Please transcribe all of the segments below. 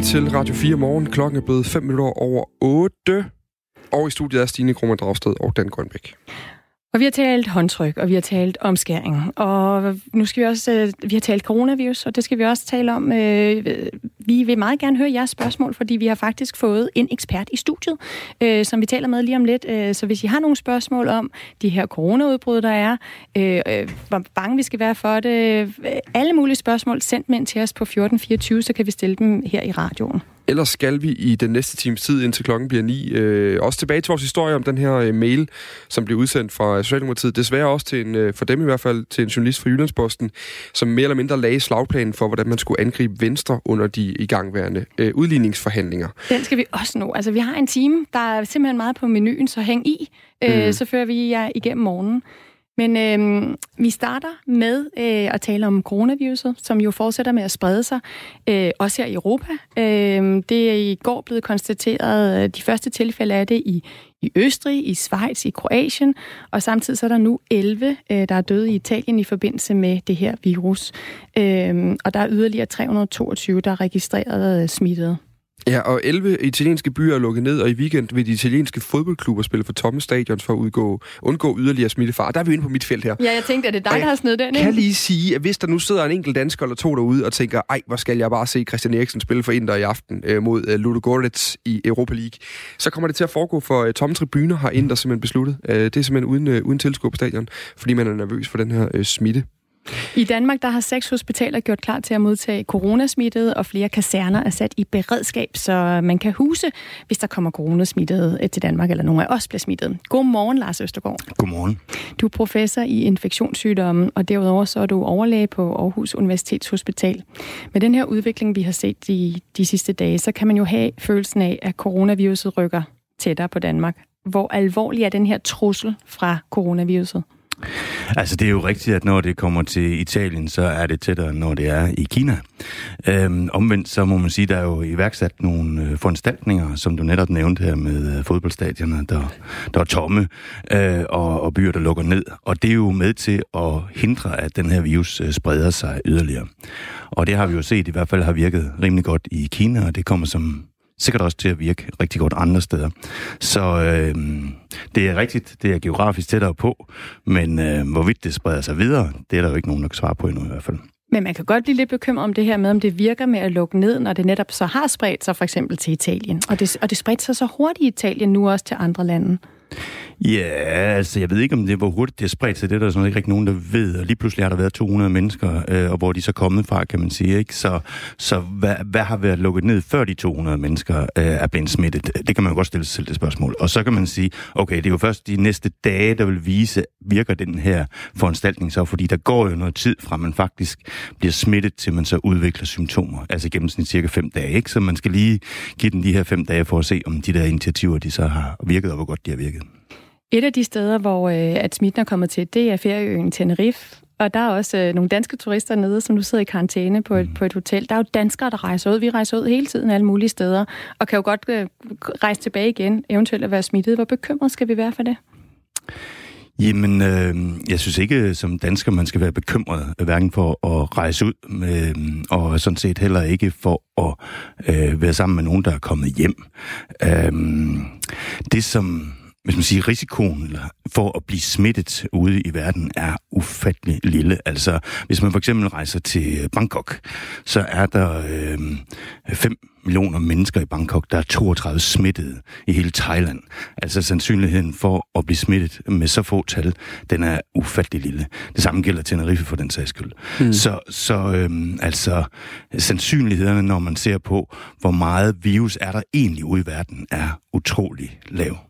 lytter til Radio 4 morgen. Klokken er blevet 5 minutter over 8. Og i studiet er Stine Krummer Dragsted og Dan Grønbæk. Og vi har talt håndtryk, og vi har talt omskæring, og nu skal vi også, øh, vi har talt coronavirus, og det skal vi også tale om. Øh, vi vil meget gerne høre jeres spørgsmål, fordi vi har faktisk fået en ekspert i studiet, øh, som vi taler med lige om lidt. Så hvis I har nogle spørgsmål om de her coronaudbrud, der er, hvor bange vi skal være for det, alle mulige spørgsmål, send dem ind til os på 1424, så kan vi stille dem her i radioen. Ellers skal vi i den næste times tid, indtil klokken bliver ni, øh, også tilbage til vores historie om den her øh, mail, som blev udsendt fra Socialdemokratiet. Desværre også til en, øh, for dem i hvert fald, til en journalist fra Jyllandsposten, som mere eller mindre lagde slagplanen for, hvordan man skulle angribe Venstre under de igangværende øh, udligningsforhandlinger. Den skal vi også nå. Altså, vi har en time, der er simpelthen meget på menuen, så hæng i. Øh, mm. Så fører vi jer igennem morgenen. Men øh, vi starter med øh, at tale om coronaviruset, som jo fortsætter med at sprede sig, øh, også her i Europa. Øh, det er i går blevet konstateret øh, de første tilfælde af det i, i Østrig, i Schweiz, i Kroatien, og samtidig så er der nu 11, øh, der er døde i Italien i forbindelse med det her virus. Øh, og der er yderligere 322, der er registreret øh, smittede. Ja, og 11 italienske byer er lukket ned, og i weekend vil de italienske fodboldklubber spille for tomme stadions for at udgå, undgå yderligere smittefar. Der er vi inde på mit felt her. Ja, jeg tænkte, at det er dig, der har snedet den, ikke? kan lige sige, at hvis der nu sidder en enkelt dansker eller to derude og tænker, ej, hvor skal jeg bare se Christian Eriksen spille for Inter i aften øh, mod øh, Ludo Goretz i Europa League, så kommer det til at foregå for øh, tomme tribuner, har Inter simpelthen besluttet. Øh, det er simpelthen uden, øh, uden tilskuer på stadion, fordi man er nervøs for den her øh, smitte. I Danmark der har seks hospitaler gjort klar til at modtage coronasmittede, og flere kaserner er sat i beredskab, så man kan huse, hvis der kommer coronasmittede øh, til Danmark, eller nogen af os bliver smittet. Godmorgen, Lars Østergaard. Godmorgen. Du er professor i infektionssygdomme, og derudover så er du overlæge på Aarhus Universitetshospital. Med den her udvikling, vi har set de, de sidste dage, så kan man jo have følelsen af, at coronaviruset rykker tættere på Danmark. Hvor alvorlig er den her trussel fra coronaviruset? Altså, det er jo rigtigt, at når det kommer til Italien, så er det tættere, når det er i Kina. Øhm, omvendt så må man sige, der er jo iværksat nogle øh, foranstaltninger, som du netop nævnte her med øh, fodboldstadioner, der, der er tomme, øh, og, og byer, der lukker ned. Og det er jo med til at hindre, at den her virus øh, spreder sig yderligere. Og det har vi jo set, i hvert fald har virket rimelig godt i Kina, og det kommer som sikkert også til at virke rigtig godt andre steder. Så øh, det er rigtigt, det er geografisk tættere på, men øh, hvorvidt det spreder sig videre, det er der jo ikke nogen, der kan svare på endnu i hvert fald. Men man kan godt blive lidt bekymret om det her med, om det virker med at lukke ned, når det netop så har spredt sig for eksempel til Italien. Og det, og det spredte sig så hurtigt i Italien nu også til andre lande. Ja, altså jeg ved ikke, om det hvor hurtigt det er spredt sig. Det er der sådan ikke rigtig nogen, der ved. Og lige pludselig har der været 200 mennesker, øh, og hvor de så kommet fra, kan man sige. Ikke? Så, så hvad, hvad har været lukket ned, før de 200 mennesker øh, er blevet smittet? Det kan man jo godt stille sig selv det spørgsmål. Og så kan man sige, okay, det er jo først de næste dage, der vil vise, virker den her foranstaltning så, fordi der går jo noget tid fra, man faktisk bliver smittet, til man så udvikler symptomer. Altså gennemsnit cirka fem dage, ikke? Så man skal lige give den de her fem dage for at se, om de der initiativer, de så har virket, og hvor godt de har virket. Et af de steder, hvor øh, at smitten er kommet til, det er ferieøen Tenerife. Og der er også øh, nogle danske turister nede, som nu sidder i karantæne på et, mm. på et hotel. Der er jo danskere, der rejser ud. Vi rejser ud hele tiden alle mulige steder, og kan jo godt øh, rejse tilbage igen, eventuelt at være smittet. Hvor bekymret skal vi være for det? Jamen, øh, jeg synes ikke som dansker, man skal være bekymret, hverken for at rejse ud, øh, og sådan set heller ikke for at øh, være sammen med nogen, der er kommet hjem. Øh, det, som hvis man siger, risikoen for at blive smittet ude i verden er ufattelig lille. Altså, hvis man for eksempel rejser til Bangkok, så er der øh, 5 millioner mennesker i Bangkok, der er 32 smittede i hele Thailand. Altså sandsynligheden for at blive smittet med så få tal, den er ufattelig lille. Det samme gælder Tenerife for den sags skyld. Mm. Så, så øhm, altså sandsynlighederne, når man ser på, hvor meget virus er der egentlig ude i verden, er utrolig lav.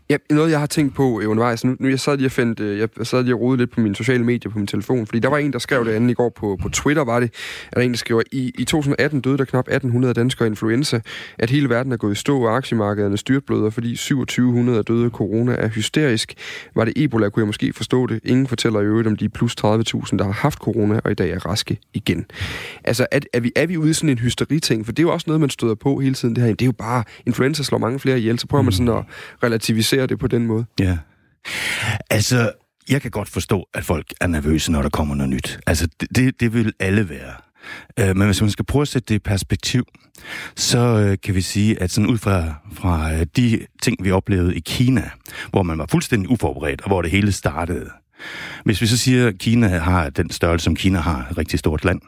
Ja, noget, jeg har tænkt på øh, undervejs, nu, nu jeg sad lige og fandt, øh, jeg sad lige og rode lidt på mine sociale medier på min telefon, fordi der var en, der skrev det andet i går på, på Twitter, var det, at der en, der skriver, i, i 2018 døde der knap 1800 danskere influenza, at hele verden er gået i stå, og aktiemarkederne styrtbløder, fordi 2700 døde corona er hysterisk. Var det Ebola, kunne jeg måske forstå det. Ingen fortæller i øvrigt om de plus 30.000, der har haft corona, og i dag er raske igen. Altså, er, er, vi, er vi ude i sådan en hysteri-ting? For det er jo også noget, man støder på hele tiden. Det her. Det er jo bare, influenza slår mange flere ihjel, så prøver man sådan at relativisere håndtere det på den måde. Ja. Altså, jeg kan godt forstå, at folk er nervøse, når der kommer noget nyt. Altså, det, det vil alle være. Øh, men hvis man skal prøve at sætte det i perspektiv, så øh, kan vi sige, at sådan ud fra, fra øh, de ting, vi oplevede i Kina, hvor man var fuldstændig uforberedt, og hvor det hele startede, hvis vi så siger, at Kina har den størrelse, som Kina har, et rigtig stort land,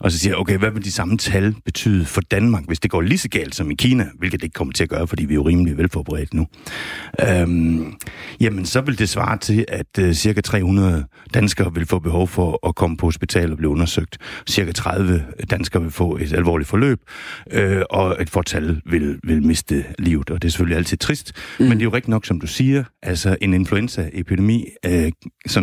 og så siger okay, hvad vil de samme tal betyde for Danmark, hvis det går lige så galt som i Kina, hvilket det ikke kommer til at gøre, fordi vi er jo rimelig velforberedt nu, øhm, jamen så vil det svare til, at uh, cirka 300 danskere vil få behov for at komme på hospital og blive undersøgt. Cirka 30 danskere vil få et alvorligt forløb, øh, og et fortal vil, vil miste livet, og det er selvfølgelig altid trist, mm. men det er jo rigtigt nok, som du siger, altså en influenzaepidemi, øh,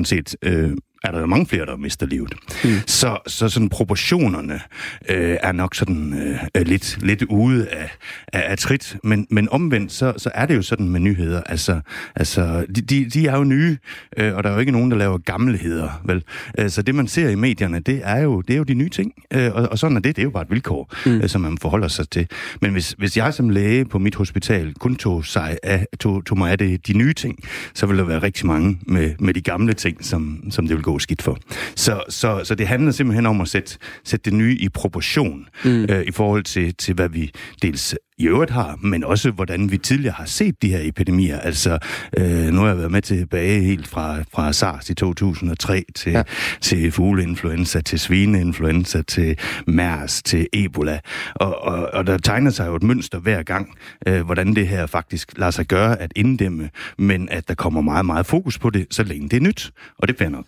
sådan set øh, er der jo mange flere, der mister livet. Mm. Så, så sådan proportionerne øh, er nok sådan øh, lidt, lidt ude af, af, af trit, men, men omvendt, så, så er det jo sådan med nyheder. Altså, altså de, de, de er jo nye, øh, og der er jo ikke nogen, der laver gamleheder, vel? Øh, så det, man ser i medierne, det er jo, det er jo de nye ting, øh, og, og sådan er det. Det er jo bare et vilkår, mm. øh, som man forholder sig til. Men hvis, hvis jeg som læge på mit hospital kun tog, sig af, tog, tog mig af det, de nye ting, så ville der være rigtig mange med, med de gamle ting, som, som det vil gå skidt for. Så, så, så det handler simpelthen om at sætte, sætte det nye i proportion mm. øh, i forhold til, til, hvad vi dels i øvrigt har, men også hvordan vi tidligere har set de her epidemier. Altså, øh, nu har jeg været med tilbage helt fra, fra SARS i 2003 til, ja. til fugleinfluenza, til svineinfluenza, til MERS, til Ebola. Og, og, og der tegner sig jo et mønster hver gang, øh, hvordan det her faktisk lader sig gøre at inddæmme, men at der kommer meget, meget fokus på det, så længe det er nyt. Og det er nok.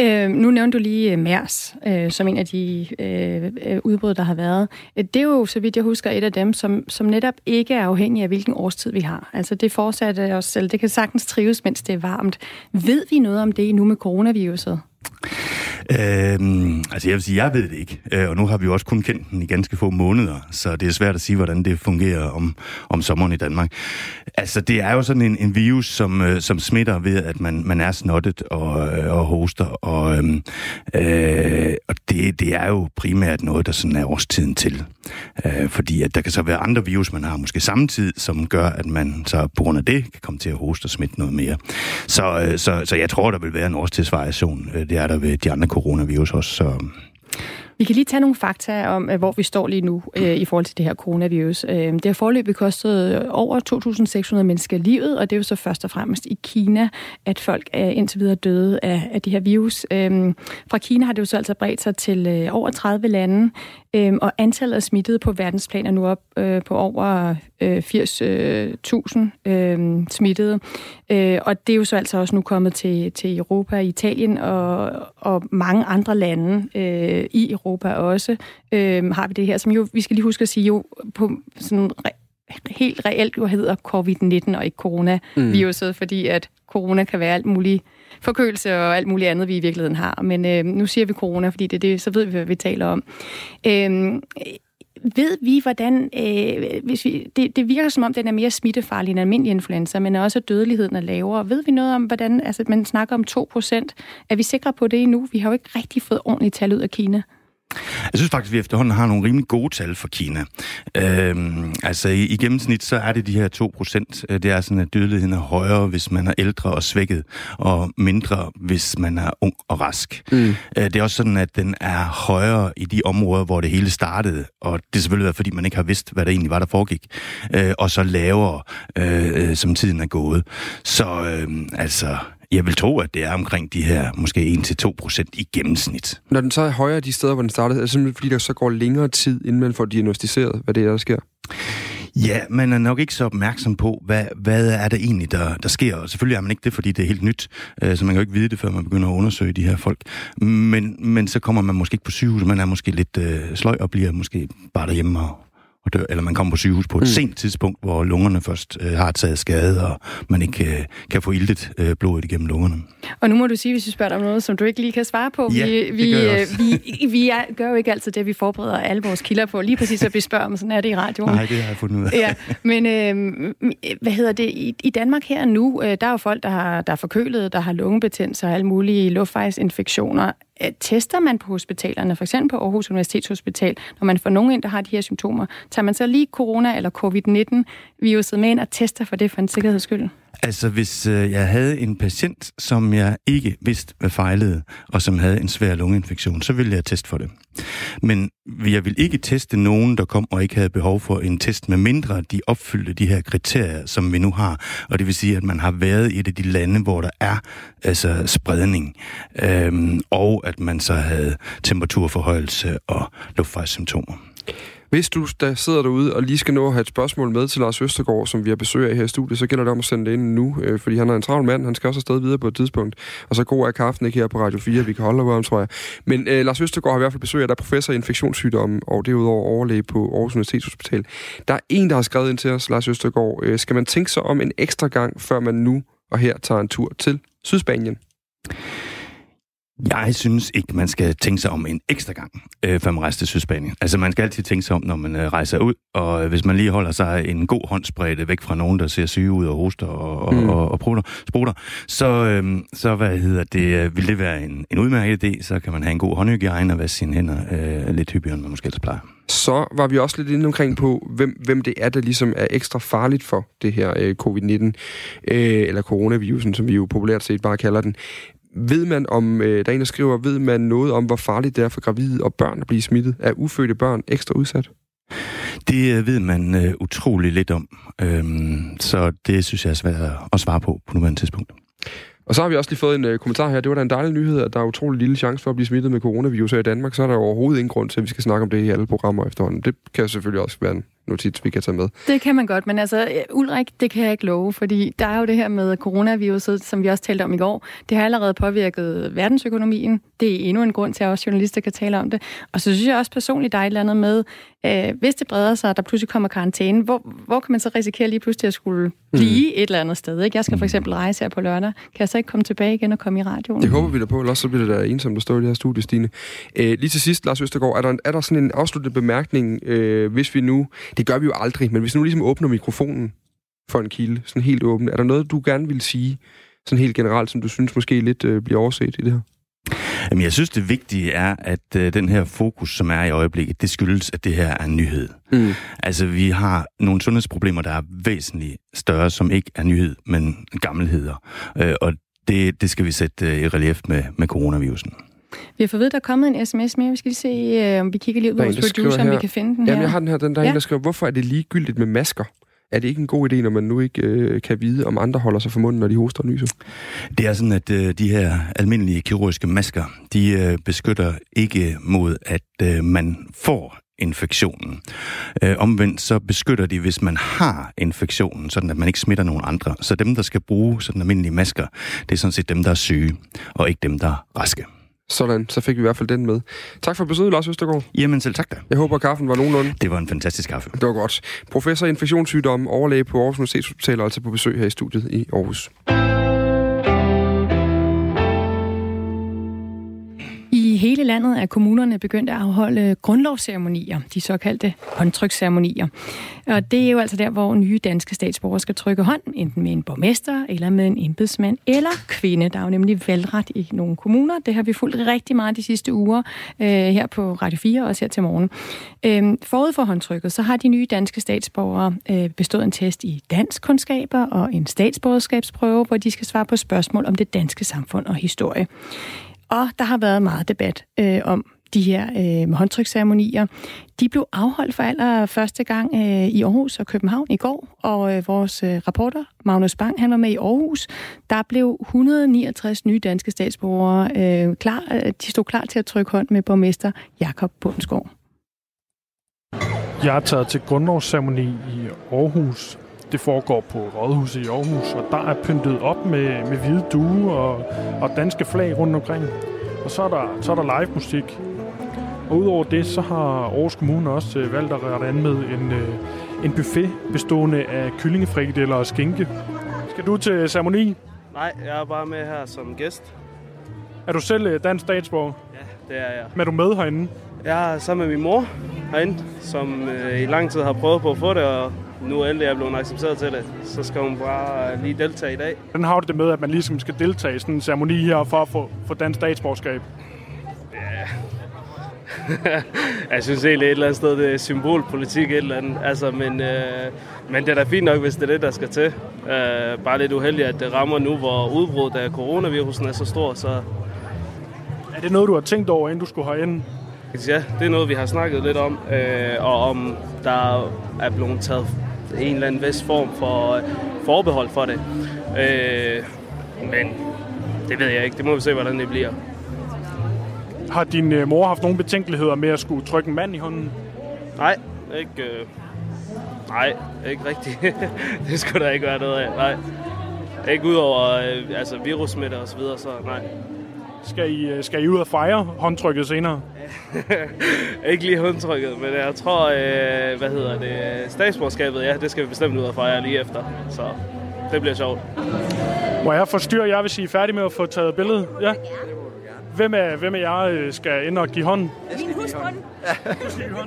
Øh, nu nævnte du lige øh, MERS øh, som en af de øh, øh udbrud, der har været. Øh, det er jo, så vidt jeg husker, et af dem, som, som netop ikke er afhængig af, hvilken årstid vi har. Altså det fortsætter os selv. Det kan sagtens trives, mens det er varmt. Ved vi noget om det nu med coronaviruset? Øhm, altså jeg vil sige, jeg ved det ikke, øh, og nu har vi jo også kun kendt den i ganske få måneder, så det er svært at sige, hvordan det fungerer om, om sommeren i Danmark. Altså det er jo sådan en, en virus, som, øh, som smitter ved, at man, man er snottet og, øh, og hoster, og, øh, øh, og det, det er jo primært noget, der sådan er årstiden til. Øh, fordi at der kan så være andre virus, man har måske samtidig, som gør, at man så på grund af det kan komme til at hoste og smitte noget mere. Så, øh, så, så jeg tror, der vil være en årstidsvariation. Øh, det er der ved de andre coronavirus også. Så vi kan lige tage nogle fakta om, øh, hvor vi står lige nu øh, i forhold til det her coronavirus. Øh, det har forløbet kostet øh, over 2.600 mennesker livet, og det er jo så først og fremmest i Kina, at folk er indtil videre døde af, af det her virus. Øh, fra Kina har det jo så altså bredt sig til øh, over 30 lande, øh, og antallet af smittede på verdensplan er nu op øh, på over øh, 80.000 øh, øh, smittede. Øh, og det er jo så altså også nu kommet til, til Europa, Italien og, og mange andre lande øh, i Europa også, øh, har vi det her, som jo, vi skal lige huske at sige, jo på sådan re- helt reelt jo hedder covid-19 og ikke coronaviruset, mm. fordi at corona kan være alt muligt forkølelse og alt muligt andet, vi i virkeligheden har. Men øh, nu siger vi corona, fordi det er det, så ved vi, hvad vi taler om. Øh, ved vi, hvordan... Øh, hvis vi, det, det virker som om, den er mere smittefarlig end almindelig influenza, men også dødeligheden er lavere. Ved vi noget om, hvordan... Altså, man snakker om 2 procent. Er vi sikre på det endnu? Vi har jo ikke rigtig fået ordentligt tal ud af Kina. Jeg synes faktisk, at vi efterhånden har nogle rimelig gode tal for Kina. Øhm, altså i, i gennemsnit, så er det de her 2 procent. Øh, det er sådan, at dødeligheden er højere, hvis man er ældre og svækket, og mindre, hvis man er ung og rask. Mm. Øh, det er også sådan, at den er højere i de områder, hvor det hele startede, og det er selvfølgelig været, fordi man ikke har vidst, hvad der egentlig var, der foregik, øh, og så lavere, øh, øh som tiden er gået. Så øh, altså, jeg vil tro, at det er omkring de her måske 1-2 procent i gennemsnit. Når den så er højere de steder, hvor den startede, er det simpelthen fordi, der så går længere tid, inden man får diagnostiseret, hvad det er, der sker? Ja, man er nok ikke så opmærksom på, hvad, hvad er det egentlig, der, der sker. Og selvfølgelig er man ikke det, fordi det er helt nyt, øh, så man kan jo ikke vide det, før man begynder at undersøge de her folk. Men, men så kommer man måske ikke på sygehus, man er måske lidt øh, sløj og bliver måske bare derhjemme og, og dør, eller man kommer på sygehus på et mm. sent tidspunkt, hvor lungerne først øh, har taget skade, og man ikke øh, kan få iltet øh, blodet igennem lungerne. Og nu må du sige, hvis vi spørger dig om noget, som du ikke lige kan svare på. Ja, vi, vi, øh, vi, vi er, gør jo ikke altid det, vi forbereder alle vores kilder på. Lige præcis, at vi spørger om, sådan er det i radioen. Nej, det har jeg fundet ud af. ja, men øh, hvad hedder det? I, I Danmark her nu, øh, der er jo folk, der, har, der er forkølet, der har lungebetændelse og alle mulige luftvejsinfektioner. Øh, tester man på hospitalerne, for eksempel på Aarhus Universitetshospital, når man får nogen ind, der har de her symptomer, tager man så lige corona eller covid-19 viruset med ind og tester for det for en sikkerheds skyld? Altså, hvis øh, jeg havde en patient, som jeg ikke vidste, hvad fejlede, og som havde en svær lungeinfektion, så ville jeg teste for det. Men jeg vil ikke teste nogen, der kom og ikke havde behov for en test, med mindre de opfyldte de her kriterier, som vi nu har. Og det vil sige, at man har været i et af de lande, hvor der er altså, spredning, øhm, og at man så havde temperaturforhøjelse og luftvejssymptomer. Hvis du der sidder derude og lige skal nå at have et spørgsmål med til Lars Østergaard, som vi har besøg af her i studiet, så gælder det om at sende det ind nu, øh, fordi han er en travl mand, han skal også afsted videre på et tidspunkt. Og så god er kaffen ikke her på Radio 4, vi kan holde om, tror jeg. Men øh, Lars Østergaard har i hvert fald besøg af, der er professor i infektionssygdomme, og derudover overlæge på Aarhus Universitetshospital. Der er en, der har skrevet ind til os, Lars Østergaard. Øh, skal man tænke sig om en ekstra gang, før man nu og her tager en tur til Sydspanien? Jeg synes ikke, man skal tænke sig om en ekstra gang, øh, før man rejser til Sydspanien. Altså, man skal altid tænke sig om, når man øh, rejser ud, og øh, hvis man lige holder sig en god håndspredt væk fra nogen, der ser syge ud og hoster og, mm. og, og, og prutter, sprutter, så, øh, så hvad hedder det, øh, vil det være en, en udmærket idé, så kan man have en god håndhygiejne og vaske sine hænder øh, lidt hyppigere, end man måske ellers plejer. Så var vi også lidt inde omkring på, hvem, hvem det er, der ligesom er ekstra farligt for det her øh, covid-19, øh, eller coronavirusen, som vi jo populært set bare kalder den. Ved man om, øh, der er en, der skriver, ved man noget om, hvor farligt det er for gravide og børn at blive smittet? Er ufødte børn ekstra udsat? Det øh, ved man uh, utrolig lidt om, øhm, så det synes jeg er svært at svare på på nuværende tidspunkt. Og så har vi også lige fået en uh, kommentar her. Det var da en dejlig nyhed, at der er utrolig lille chance for at blive smittet med coronavirus her i Danmark. Så er der overhovedet ingen grund til, at vi skal snakke om det i alle programmer efterhånden. Det kan selvfølgelig også være en notits, vi kan tage med. Det kan man godt, men altså, Ulrik, det kan jeg ikke love, fordi der er jo det her med coronaviruset, som vi også talte om i går. Det har allerede påvirket verdensøkonomien. Det er endnu en grund til, at også journalister kan tale om det. Og så synes jeg også personligt, der er et eller andet med, øh, hvis det breder sig, og der pludselig kommer karantæne, hvor, hvor kan man så risikere lige pludselig at skulle blive mm. et eller andet sted? Ikke? Jeg skal for eksempel rejse her på lørdag. Kan jeg så ikke komme tilbage igen og komme i radioen? Det håber vi da på, ellers så bliver det da ensomt at stå i det her studie, Stine. Øh, lige til sidst, Lars Østergaard, er der, er der sådan en afsluttende bemærkning, øh, hvis vi nu det gør vi jo aldrig, men hvis nu ligesom åbner mikrofonen for en kilde, sådan helt åben, er der noget, du gerne vil sige, sådan helt generelt, som du synes måske lidt øh, bliver overset i det her? Jamen, jeg synes, det vigtige er, at øh, den her fokus, som er i øjeblikket, det skyldes, at det her er en nyhed. Mm. Altså, vi har nogle sundhedsproblemer, der er væsentligt større, som ikke er nyhed, men gammelheder. Øh, og det, det skal vi sætte øh, i relief med, med coronavirusen. Vi har fået ved, der er kommet en sms mere. Vi skal lige se, øh, om vi kigger lige ud på vores producer, om vi kan finde den Jamen, her. jeg har den her. Den der ja. en, der skriver, hvorfor er det ligegyldigt med masker? Er det ikke en god idé, når man nu ikke øh, kan vide, om andre holder sig for munden, når de hoster og nyser? Det er sådan, at øh, de her almindelige kirurgiske masker, de øh, beskytter ikke mod, at øh, man får infektionen. Øh, omvendt så beskytter de, hvis man har infektionen, sådan at man ikke smitter nogen andre. Så dem, der skal bruge sådan almindelige masker, det er sådan set dem, der er syge, og ikke dem, der er raske. Sådan, så fik vi i hvert fald den med. Tak for besøget, Lars Østergaard. Jamen selv tak da. Jeg håber, at kaffen var nogenlunde. Det var en fantastisk kaffe. Det var godt. Professor i infektionssygdomme, overlæge på Aarhus Universitetshospital, altså på besøg her i studiet i Aarhus. Hele landet er kommunerne begyndt at afholde grundlovsceremonier, de såkaldte håndtryksceremonier. Og det er jo altså der, hvor nye danske statsborgere skal trykke hånd, enten med en borgmester, eller med en embedsmand, eller kvinde. Der er jo nemlig valgret i nogle kommuner. Det har vi fulgt rigtig meget de sidste uger øh, her på Radio 4, og også her til morgen. Øh, forud for håndtrykket, så har de nye danske statsborgere øh, bestået en test i dansk kundskaber og en statsborgerskabsprøve, hvor de skal svare på spørgsmål om det danske samfund og historie. Og der har været meget debat øh, om de her øh, håndtryksceremonier. De blev afholdt for aller første gang øh, i Aarhus og København i går, og øh, vores øh, reporter, Magnus Bang, han var med i Aarhus. Der blev 169 nye danske statsborgere øh, klar. Øh, de stod klar til at trykke hånd med borgmester Jakob Bundsgaard. Jeg er taget til grundlovsceremoni i Aarhus, det foregår på Rådhuset i Aarhus, og der er pyntet op med, med hvide due og, og danske flag rundt omkring. Og så er der, så er der live musik. Og udover det, så har Aarhus Kommune også øh, valgt at rette an med en, øh, en buffet bestående af kyllingefrikadeller og skinke. Skal du til ceremoni? Nej, jeg er bare med her som gæst. Er du selv øh, dansk statsborger? Ja, det er jeg. Men er du med herinde? Jeg er sammen med min mor herinde, som øh, i lang tid har prøvet på at få det, og nu endelig er blevet accepteret til det, så skal hun bare lige deltage i dag. Hvordan har du det med, at man ligesom skal deltage i sådan en ceremoni her for at få, få dansk statsborgerskab? Ja, jeg synes egentlig et eller andet sted, det er symbolpolitik et eller andet. Altså, men, øh, men det er da fint nok, hvis det er det, der skal til. Øh, bare lidt uheldigt, at det rammer nu, hvor udbruddet af coronavirusen er så stor, så... Er det noget, du har tænkt over, inden du skulle herind? Ja, det er noget, vi har snakket lidt om, øh, og om der er blevet taget en eller anden vis form for forbehold for det. Øh, men det ved jeg ikke. Det må vi se, hvordan det bliver. Har din øh, mor haft nogle betænkeligheder med at skulle trykke en mand i hånden? Nej, ikke, øh, nej, ikke rigtigt. det skulle der ikke være noget af. Nej. Ikke udover øh, altså virussmitte og så videre, så nej. Skal I, øh, skal I ud og fejre håndtrykket senere? ikke lige håndtrykket, men jeg tror, øh, hvad hedder det, statsborgerskabet, ja, det skal vi bestemt ud og fejre lige efter. Så det bliver sjovt. Må jeg forstyrre jer, hvis I er færdige med at få taget billedet? Ja. Hvem af, hvem af jer øh, skal ind og give hånden? Min husbund. Ja.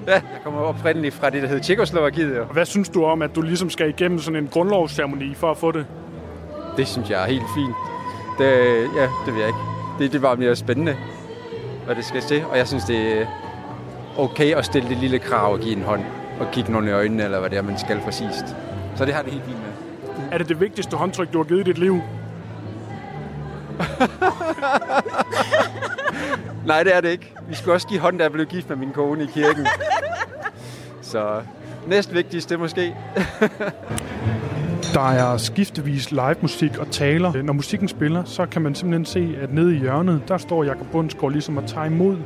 Jeg kommer oprindeligt fra det, der hedder Tjekoslovakiet. Hvad synes du om, at du ligesom skal igennem sådan en grundlovsceremoni for at få det? Det synes jeg er helt fint. Det, ja, det ved jeg ikke. Det, det var mere spændende, hvad det skal til. Og jeg synes, det er okay at stille det lille krav og give en hånd og kigge nogen i øjnene, eller hvad det er, man skal for sidst. Så det har det helt fint med. Er det det vigtigste håndtryk, du har givet i dit liv? Nej, det er det ikke. Vi skulle også give hånd, da jeg blev gift med min kone i kirken. Så næst vigtigste måske. Der er skiftevis live musik og taler. Når musikken spiller, så kan man simpelthen se, at nede i hjørnet, der står Jakob Bundsgaard ligesom at tage imod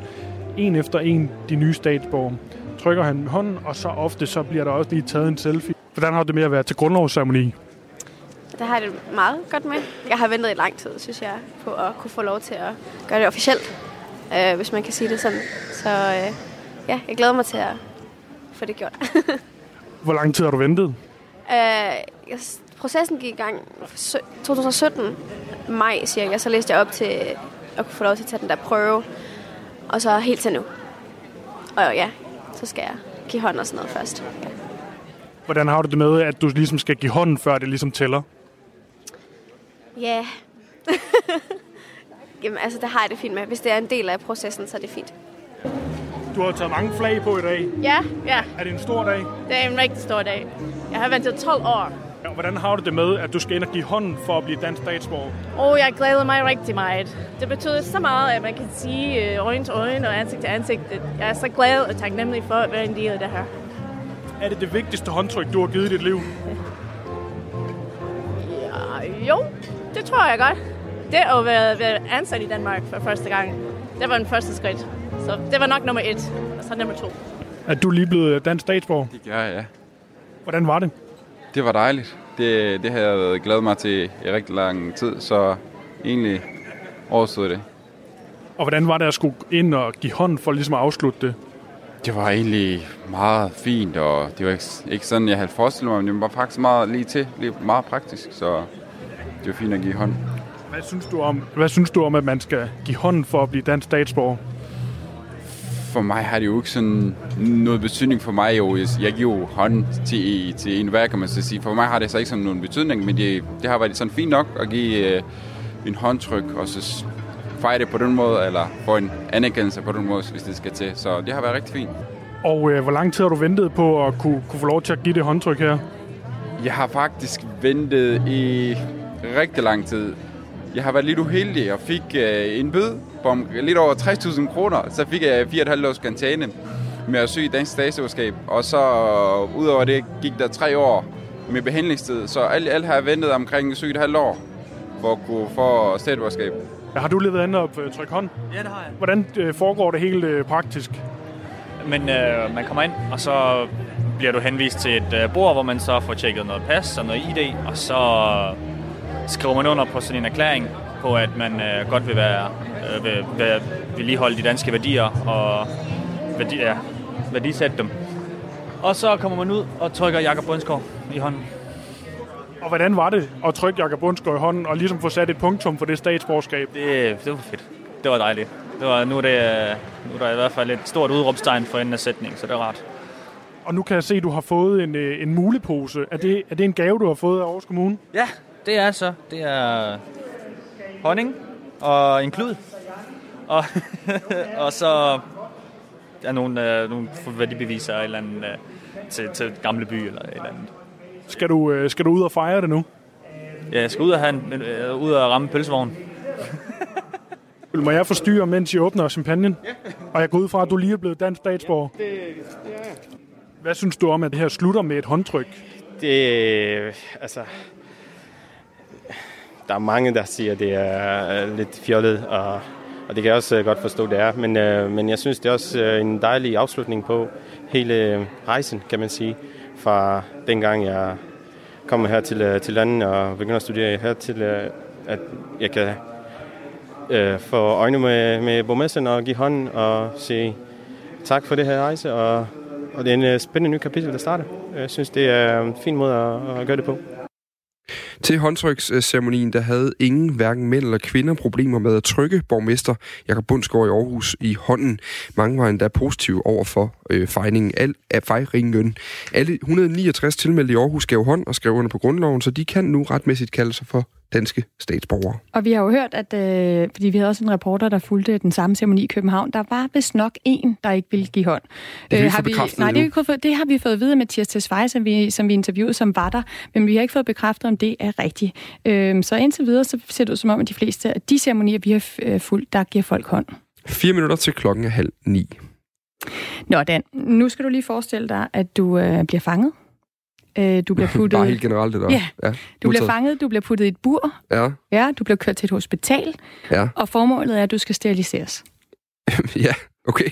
en efter en de nye statsborger. Trykker han hånden, og så ofte så bliver der også lige taget en selfie. Hvordan har det med at være til grundlovsceremoni? Det har jeg det meget godt med. Jeg har ventet i lang tid, synes jeg, på at kunne få lov til at gøre det officielt, øh, hvis man kan sige det sådan. Så øh, ja, jeg glæder mig til at få det gjort. Hvor lang tid har du ventet? Øh, processen gik i gang 2017, maj cirka, så læste jeg op til at kunne få lov til at tage den der prøve, og så helt til nu. Og ja, så skal jeg give hånd og sådan noget først. Ja. Hvordan har du det med, at du ligesom skal give hånden, før det ligesom tæller? Ja. Jamen, altså, det har jeg det fint med. Hvis det er en del af processen, så er det fint. Du har taget mange flag på i dag. Ja, ja. Er det en stor dag? Det er en rigtig stor dag. Jeg har ventet 12 år. Ja, hvordan har du det med, at du skal ind og give hånden for at blive dansk statsborger? Og jeg glæder mig rigtig meget. Det betyder så meget, at man kan sige øh, øjne til øjne og ansigt til ansigt. Jeg er så glad og taknemmelig for at være en del af det her. Er det det vigtigste håndtryk, du har givet i dit liv? Ja, jo, det tror jeg godt. Det at være ansat i Danmark for første gang, det var den første skridt. Så det var nok nummer et, og så nummer to. Er du lige blevet dansk statsborger? Det gør jeg, ja. Hvordan var det? Det var dejligt. Det, det har jeg glædet mig til i rigtig lang tid, så egentlig overstod det. Og hvordan var det at skulle ind og give hånd for ligesom at afslutte det? Det var egentlig meget fint, og det var ikke, ikke sådan, jeg havde forestillet mig, men det var faktisk meget lige til, lige meget praktisk, så det var fint at give hånd. Hvad synes du om, hvad synes du om at man skal give hånd for at blive dansk statsborger? For mig har det jo ikke sådan noget betydning for mig. Jo. Jeg giver jo hånd til, til en hver, kan man så sige. For mig har det så ikke sådan nogen betydning, men det, det har været sådan fint nok at give øh, en håndtryk, og så fejre det på den måde, eller få en anerkendelse på den måde, hvis det skal til. Så det har været rigtig fint. Og øh, hvor lang tid har du ventet på at kunne, kunne få lov til at give det håndtryk her? Jeg har faktisk ventet i rigtig lang tid. Jeg har været lidt uheldig og fik øh, en bøde på lidt over 60.000 kroner. Så fik jeg 4,5 års karantæne med at søge dansk statsborgerskab. Og så øh, udover det gik der tre år med behandlingstid. Så alt, alt har jeg ventet omkring 7,5 år for at kunne få statsborgerskab. Har du lige været inde og trykke hånd? Ja, det har jeg. Hvordan øh, foregår det helt øh, praktisk? Men øh, man kommer ind, og så bliver du henvist til et øh, bord, hvor man så får tjekket noget pas og noget ID, og så skriver man under på sådan en erklæring på, at man øh, godt vil være øh, vil, vil, vil lige holde de danske værdier og værdi, ja, værdisætte dem. Og så kommer man ud og trykker Jakob Bundsgaard i hånden. Og hvordan var det at trykke Jakob Bundsgaard i hånden og ligesom få sat et punktum for det statsborgerskab? Det, det var fedt. Det var dejligt. Det var, nu, er det, nu er der i hvert fald et stort udråbstegn for enden af sætning, så det er rart. Og nu kan jeg se, at du har fået en, øh, en mulepose. Er det, er det en gave, du har fået af Aarhus Kommune? Ja, det er så. Det er honning og en klud. Og, og så af nogle, uh, nogle værdibeviser eller, andet, uh, til, til gamle by eller et eller andet. Skal du, uh, skal du ud og fejre det nu? Ja, jeg skal ud og, have en, uh, ud og ramme pølsevognen. Må jeg forstyrre, mens I åbner champagnen? Ja. Og jeg går ud fra, at du lige er blevet dansk statsborger. Det, det er Hvad synes du om, at det her slutter med et håndtryk? Det, altså... Der er mange, der siger, at det er lidt fjollet, og, og det kan jeg også øh, godt forstå, det er. Men, øh, men jeg synes, det er også øh, en dejlig afslutning på hele øh, rejsen, kan man sige. Fra dengang jeg kom her til, til landet og begyndte at studere her til, at jeg kan øh, få øjne med, med borgmesteren og give hånd og sige tak for det her rejse. Og, og det er en øh, spændende ny kapitel, der starter. Jeg synes, det er en fin måde at, at gøre det på. Til håndtryksceremonien, der havde ingen, hverken mænd eller kvinder, problemer med at trykke borgmester Jakob Bundsgaard i Aarhus i hånden. Mange var endda positive over for øh, fejringen al, af fejringen. Alle 169 tilmeldte i Aarhus gav hånd og skrev under på grundloven, så de kan nu retmæssigt kalde sig for danske statsborgere. Og vi har jo hørt, at øh, fordi vi havde også en reporter, der fulgte den samme ceremoni i København, der var vist nok en, der ikke ville give hånd. Det øh, har vi, nej, det, har det har vi fået at vide med Mathias Tesfaye, som vi, som vi interviewede, som var der, men vi har ikke fået bekræftet, om det er rigtigt. Øh, så indtil videre, så ser det ud som om, at de fleste af de ceremonier, vi har øh, fulgt, der giver folk hånd. Fire minutter til klokken er halv ni. Nå, Dan, nu skal du lige forestille dig, at du øh, bliver fanget Øh, du bliver puttet... Bare helt generelt det der. Ja. ja. Du bliver fanget, du bliver puttet i et bur. Ja. Ja, du bliver kørt til et hospital. Ja. Og formålet er, at du skal steriliseres. ja, okay.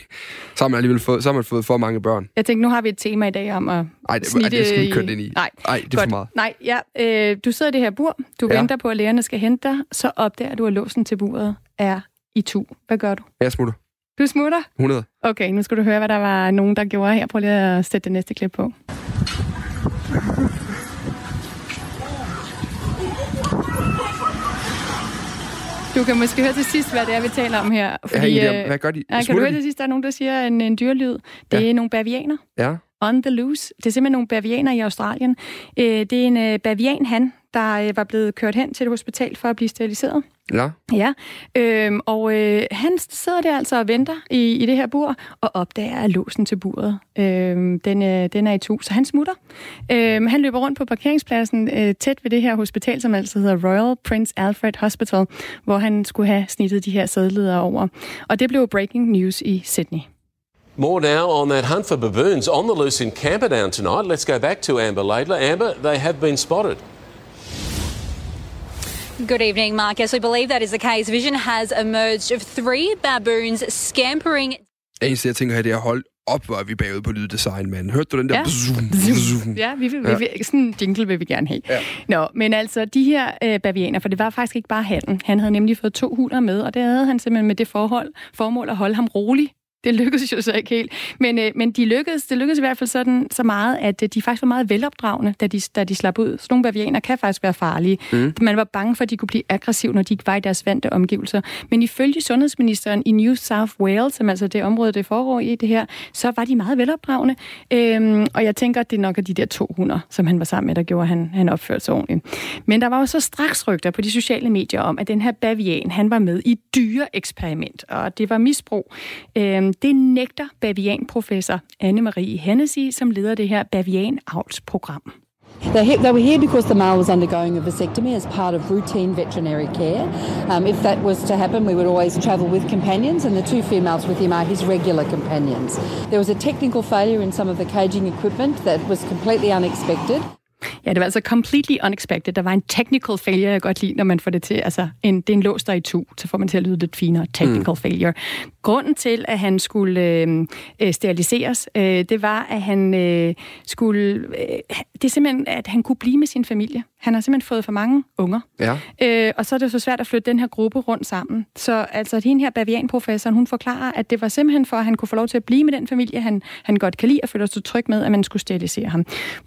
Så har man alligevel fået, så har man fået for mange børn. Jeg tænkte, nu har vi et tema i dag om at Ej, det, snitte... det skal vi køre ind i. Nej, Ej det er Godt. for meget. Nej, ja. Øh, du sidder i det her bur. Du ja. venter på, at lægerne skal hente dig. Så opdager du, at låsen til buret er i tu. Hvad gør du? Jeg smutter. Du smutter? 100. Okay, nu skal du høre, hvad der var nogen, der gjorde her. Prøv lige at sætte det næste klip på. Du kan måske høre til sidst, hvad det er, vi taler om her. Fordi, ja, hvad gør de? Ja, kan du høre til sidst, der er nogen, der siger en, en dyrlyd? Det ja. er nogle bavianer. Ja. On the loose. Det er simpelthen nogle bavianer i Australien. Det er en bavian, han, der var blevet kørt hen til et hospital for at blive steriliseret. Ja. Ja, øhm, og øh, han sidder der altså og venter i, i det her bur, og opdager, at låsen til buret, øhm, den, øh, den er i to, så han smutter. Øhm, han løber rundt på parkeringspladsen øh, tæt ved det her hospital, som altså hedder Royal Prince Alfred Hospital, hvor han skulle have snittet de her sædleder over. Og det blev breaking news i Sydney. More now on that hunt for baboons on the loose in Camperdown tonight. Let's go back to Amber Laidler. Amber, they have been spotted. Good evening, Mark. Yes, we believe that is the case. Vision has emerged of three baboons scampering. Eneste, jeg tænker her, det er hold op, hvor er vi bagud på lyddesign, mand. Hørte du den der? Ja, bzzum, ja vi, vil, ja. vi, vi, sådan en jingle vil vi gerne have. Ja. Nå, men altså, de her øh, bavianer, for det var faktisk ikke bare handen. Han havde nemlig fået to hunder med, og det havde han simpelthen med det forhold, formål at holde ham rolig det lykkedes jo så ikke helt. Men, øh, men de lykkedes, det lykkedes i hvert fald sådan, så meget, at øh, de faktisk var meget velopdragende, da de, da de slap ud. Så nogle bavianer kan faktisk være farlige. Mm. Man var bange for, at de kunne blive aggressive, når de ikke var i deres vante omgivelser. Men ifølge sundhedsministeren i New South Wales, som altså det område, det foregår i det her, så var de meget velopdragende. Øhm, og jeg tænker, at det er nok af de der 200, som han var sammen med, der gjorde, at han, han opførte sig ordentligt. Men der var jo så straks rygter på de sociale medier om, at den her bavian, han var med i dyre eksperiment, og det var misbrug. Øhm, Øhm, det nægter bavianprofessor Anne-Marie Hennessy, som leder det her bavian-avlsprogram. They, they were here because the male was undergoing a vasectomy as part of routine veterinary care. Um, if that was to happen, we would always travel with companions, and the two females with him are his regular companions. There was a technical failure in some of the caging equipment that was completely unexpected. Ja, det var altså completely unexpected. Der var en technical failure, jeg godt lide, når man får det til. Altså, en, det er en lås, der i to, så får man til at lyde lidt finere. Technical mm. failure. Grunden til, at han skulle øh, øh, steriliseres, øh, det var, at han øh, skulle... Øh, det er simpelthen, at han kunne blive med sin familie. Han har simpelthen fået for mange unger. Ja. Øh, og så er det så svært at flytte den her gruppe rundt sammen. Så altså, hende her bavianprofessoren, hun forklarer, at det var simpelthen for, at han kunne få lov til at blive med den familie, han, han godt kan lide, og føle sig tryg med, at man skulle sterilisere ham.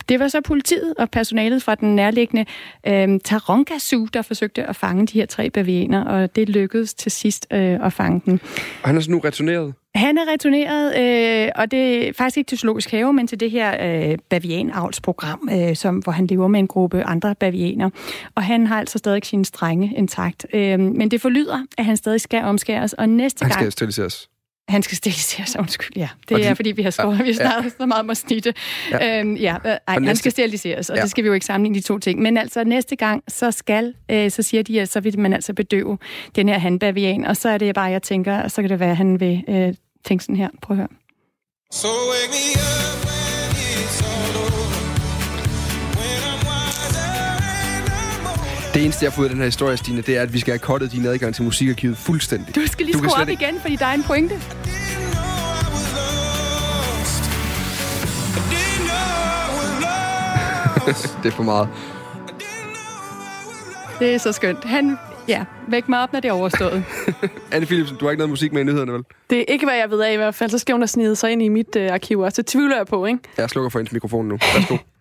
Det var så politiet og personalet fra den nærliggende øh, Taronga Zoo, der forsøgte at fange de her tre bavianer, og det lykkedes til sidst øh, at fange dem. Og han er så nu returneret? Han er returneret, øh, og det er faktisk ikke til Zoologisk Have, men til det her øh, bavian-avlsprogram, øh, som, hvor han lever med en gruppe andre bavianer. Og han har altså stadig sine strenge intakt. Øh, men det forlyder, at han stadig skal omskæres, og næste han gang... Han skal steriliseres? Han skal steriliseres, undskyld, ja. Det de, er, fordi vi har skåret, ja, vi har ja. så meget om at snitte. Ja, øhm, ja øh, ej, næste, han skal steriliseres, og ja. det skal vi jo ikke sammenligne de to ting. Men altså, næste gang, så skal, øh, så siger de, at så vil man altså bedøve den her handbavian, og så er det bare, jeg tænker, så kan det være, at han vil øh, tænke sådan her. Prøv at høre. So wake me up Det eneste, jeg har fået af den her historie, Stine, det er, at vi skal have kottet din adgang til musikarkivet fuldstændig. Du skal lige skrue op ikke... igen, fordi der er en pointe. det er for meget. Det er så skønt. Han, ja, væk mig op, når det er overstået. Anne Philipsen, du har ikke noget musik med i nyhederne, vel? Det er ikke, hvad jeg ved af i hvert fald. Så skal hun have snedet sig ind i mit øh, arkiv også. Det tvivler jeg på, ikke? Jeg slukker for hendes mikrofon nu. Værsgo.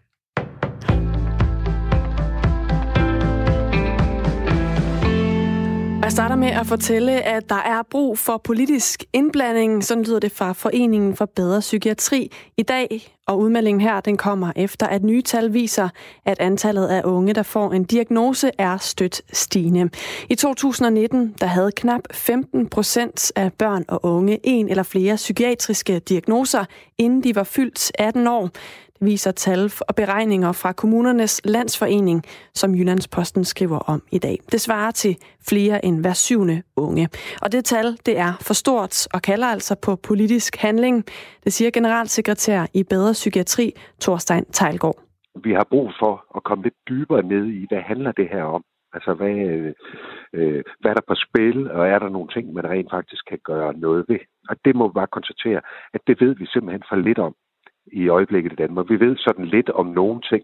Jeg starter med at fortælle, at der er brug for politisk indblanding. Sådan lyder det fra Foreningen for Bedre Psykiatri i dag. Og udmeldingen her, den kommer efter, at nye tal viser, at antallet af unge, der får en diagnose, er stødt stigende. I 2019, der havde knap 15 procent af børn og unge en eller flere psykiatriske diagnoser, inden de var fyldt 18 år viser tal og beregninger fra kommunernes landsforening, som Jyllandsposten skriver om i dag. Det svarer til flere end hver syvende unge. Og det tal, det er for stort og kalder altså på politisk handling. Det siger generalsekretær i Bedre Psykiatri, Thorstein Tejlgaard. Vi har brug for at komme lidt dybere ned i, hvad handler det her om? Altså, hvad, øh, hvad er der på spil, og er der nogle ting, man rent faktisk kan gøre noget ved? Og det må vi bare konstatere, at det ved vi simpelthen for lidt om i øjeblikket i Danmark. Vi ved sådan lidt om nogle ting,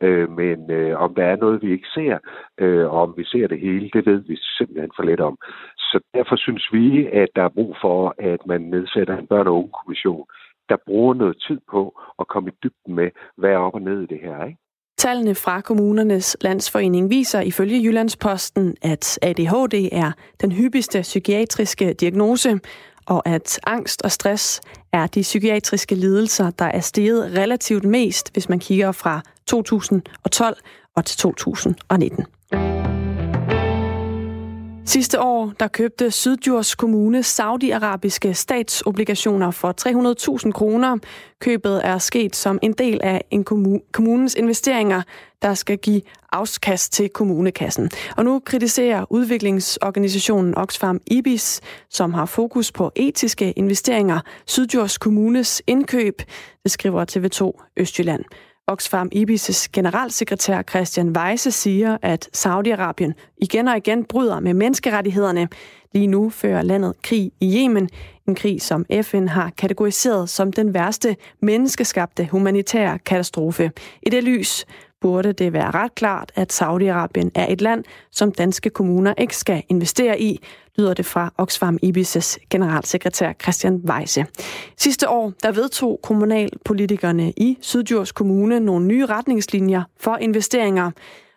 øh, men øh, om der er noget, vi ikke ser, øh, og om vi ser det hele, det ved vi simpelthen for lidt om. Så derfor synes vi, at der er brug for, at man nedsætter en børne- og ungekommission, der bruger noget tid på at komme i dybden med, hvad er op og ned i det her, ikke? Tallene fra kommunernes landsforening viser ifølge Jyllandsposten, at ADHD er den hyppigste psykiatriske diagnose, og at angst og stress er de psykiatriske lidelser, der er steget relativt mest, hvis man kigger fra 2012 og til 2019. Sidste år der købte Syddjurs Kommune saudiarabiske statsobligationer for 300.000 kroner. Købet er sket som en del af en kommunens investeringer, der skal give afkast til kommunekassen. Og nu kritiserer udviklingsorganisationen Oxfam Ibis, som har fokus på etiske investeringer, Syddjurs Kommunes indkøb, det skriver TV2 Østjylland. Oxfam Ibis' generalsekretær Christian Weisse siger, at Saudi-Arabien igen og igen bryder med menneskerettighederne. Lige nu fører landet krig i Yemen, en krig, som FN har kategoriseret som den værste menneskeskabte humanitære katastrofe. I det lys burde det være ret klart, at Saudi-Arabien er et land, som danske kommuner ikke skal investere i, lyder det fra Oxfam Ibis' generalsekretær Christian Weise. Sidste år der vedtog kommunalpolitikerne i Sydjurs Kommune nogle nye retningslinjer for investeringer.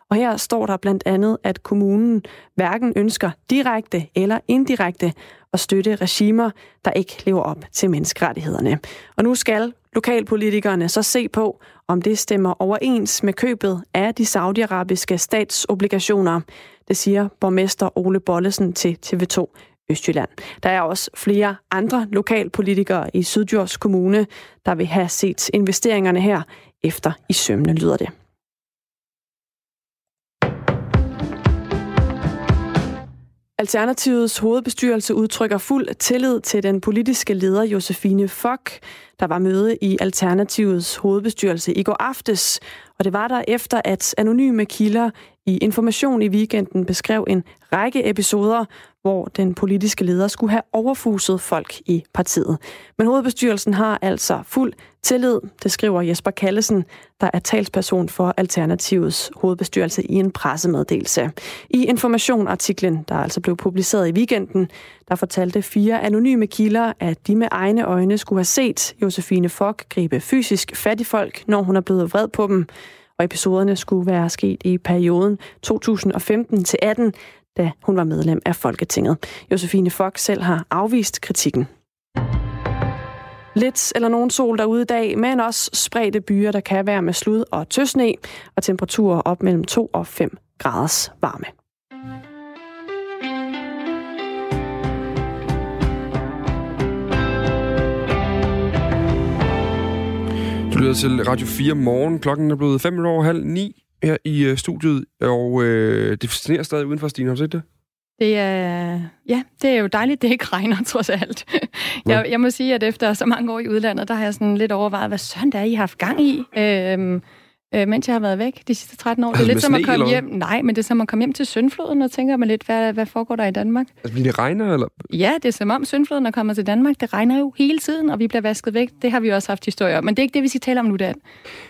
Og her står der blandt andet, at kommunen hverken ønsker direkte eller indirekte at støtte regimer, der ikke lever op til menneskerettighederne. Og nu skal lokalpolitikerne så se på, om det stemmer overens med købet af de saudiarabiske statsobligationer. Det siger borgmester Ole Bollesen til TV2 Østjylland. Der er også flere andre lokalpolitikere i Syddjurs Kommune, der vil have set investeringerne her efter i sømne, lyder det. Alternativets hovedbestyrelse udtrykker fuld tillid til den politiske leder Josefine Fock. Der var møde i Alternativets hovedbestyrelse i går aftes, og det var der efter, at anonyme kilder i Information i weekenden beskrev en række episoder, hvor den politiske leder skulle have overfuset folk i partiet. Men hovedbestyrelsen har altså fuld tillid, det skriver Jesper Kallesen, der er talsperson for Alternativets hovedbestyrelse i en pressemeddelelse. I Information-artiklen, der altså blev publiceret i weekenden, der fortalte fire anonyme kilder, at de med egne øjne skulle have set Josefine Fock gribe fysisk fat i folk, når hun er blevet vred på dem og episoderne skulle være sket i perioden 2015 til 18, da hun var medlem af Folketinget. Josefine Fox selv har afvist kritikken. Lidt eller nogen sol derude i dag, men også spredte byer, der kan være med slud og tøsne, og temperaturer op mellem 2 og 5 graders varme. Lytter til Radio 4 morgen. Klokken er blevet 5 over halv 9 her i uh, studiet, og øh, det sneer stadig udenfor, Stine. Har du set det? Det er, ja, det er jo dejligt, det ikke regner, trods alt. jeg, jeg må sige, at efter så mange år i udlandet, der har jeg sådan lidt overvejet, hvad søren der er, I har haft gang i. Øhm, øh, mens jeg har været væk de sidste 13 år. Det er lidt som at komme hjem. Nej, men det er som at komme hjem til Søndfloden og tænker man lidt, hvad, hvad foregår der i Danmark? Altså, bliver det regner, eller? Ja, det er som om Søndfloden er kommet til Danmark. Det regner jo hele tiden, og vi bliver vasket væk. Det har vi også haft historier om. Men det er ikke det, vi skal tale om nu, Dan.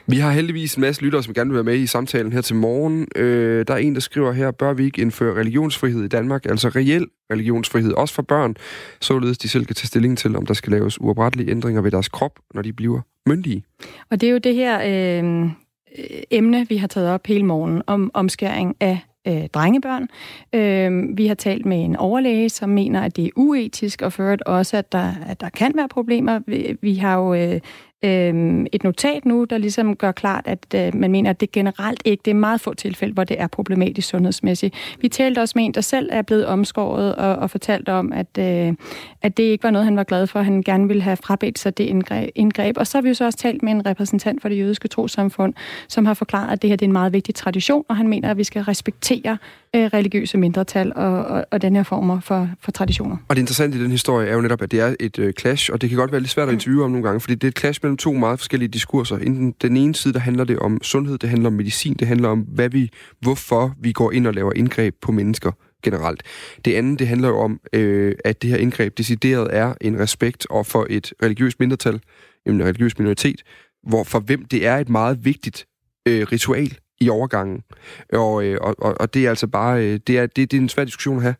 Vi har heldigvis en masse lyttere, som gerne vil være med i samtalen her til morgen. Øh, der er en, der skriver her, bør vi ikke indføre religionsfrihed i Danmark? Altså reel religionsfrihed, også for børn, således de selv kan tage stilling til, om der skal laves uoprettelige ændringer ved deres krop, når de bliver myndige. Og det er jo det her øh, øh, emne, vi har taget op hele morgen, om omskæring af øh, drengebørn. Øh, vi har talt med en overlæge, som mener, at det er uetisk, og ført også, at der, at der kan være problemer. Vi, vi har jo øh, øh, et notat nu, der ligesom gør klart, at øh, man mener, at det generelt ikke, det er meget få tilfælde, hvor det er problematisk sundhedsmæssigt. Vi talte også med en, der selv er blevet omskåret og, og fortalt om, at, øh, at det ikke var noget, han var glad for. Han gerne ville have frabedt sig det indgreb, indgreb. Og så har vi jo så også talt med en repræsentant for det jødiske trosamfund, som har forklaret, at det her det er en meget vigtig tradition, og han mener, at vi skal respektere øh, religiøse mindretal og, og, og den her former for, for traditioner. Og det interessante i den historie er jo netop, at det er et øh, clash, og det kan godt være lidt svært at interviewe om nogle gange, fordi det er et clash mellem to meget forskellige diskurser. Inden den ene side, der handler det om sundhed, det handler om medicin, det handler om, hvad vi, hvorfor vi går ind og laver indgreb på mennesker generelt. Det andet, det handler jo om, øh, at det her indgreb decideret er en respekt og for et religiøst mindretal, en religiøs minoritet, hvor for hvem det er et meget vigtigt øh, ritual i overgangen. Og, øh, og, og, det er altså bare, øh, det er, det, det er en svær diskussion at have.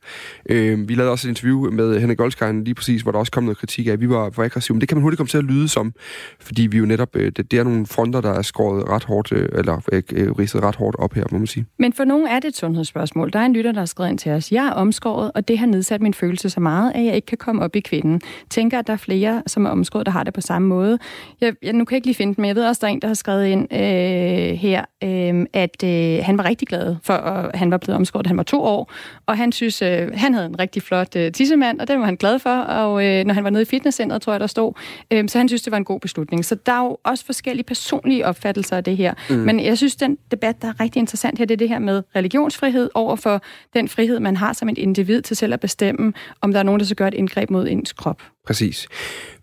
Øh, vi lavede også et interview med Henrik Goldskijn lige præcis, hvor der også kom noget kritik af, at vi var for aggressive. Men det kan man hurtigt komme til at lyde som, fordi vi jo netop, øh, det, det er nogle fronter, der er skåret ret hårdt, øh, eller øh, øh, ridset ret hårdt op her, må man sige. Men for nogen er det et sundhedsspørgsmål. Der er en lytter, der har skrevet ind til os. Jeg er omskåret, og det har nedsat min følelse så meget, at jeg ikke kan komme op i kvinden. Tænker, at der er flere, som er omskåret, der har det på samme måde. Jeg, jeg, nu kan jeg ikke lige finde dem, men jeg ved også, der er en, der har skrevet ind øh, her, øh, at øh, han var rigtig glad for, at han var blevet omskåret. Han var to år, og han synes, øh, han havde en rigtig flot øh, tissemand, og den var han glad for. Og øh, når han var nede i fitnesscenteret, tror jeg, der stod, øh, så han synes, det var en god beslutning. Så der er jo også forskellige personlige opfattelser af det her. Mm. Men jeg synes, den debat, der er rigtig interessant her, det er det her med religionsfrihed over for den frihed, man har som et individ til selv at bestemme, om der er nogen, der skal gøre et indgreb mod ens krop. Præcis.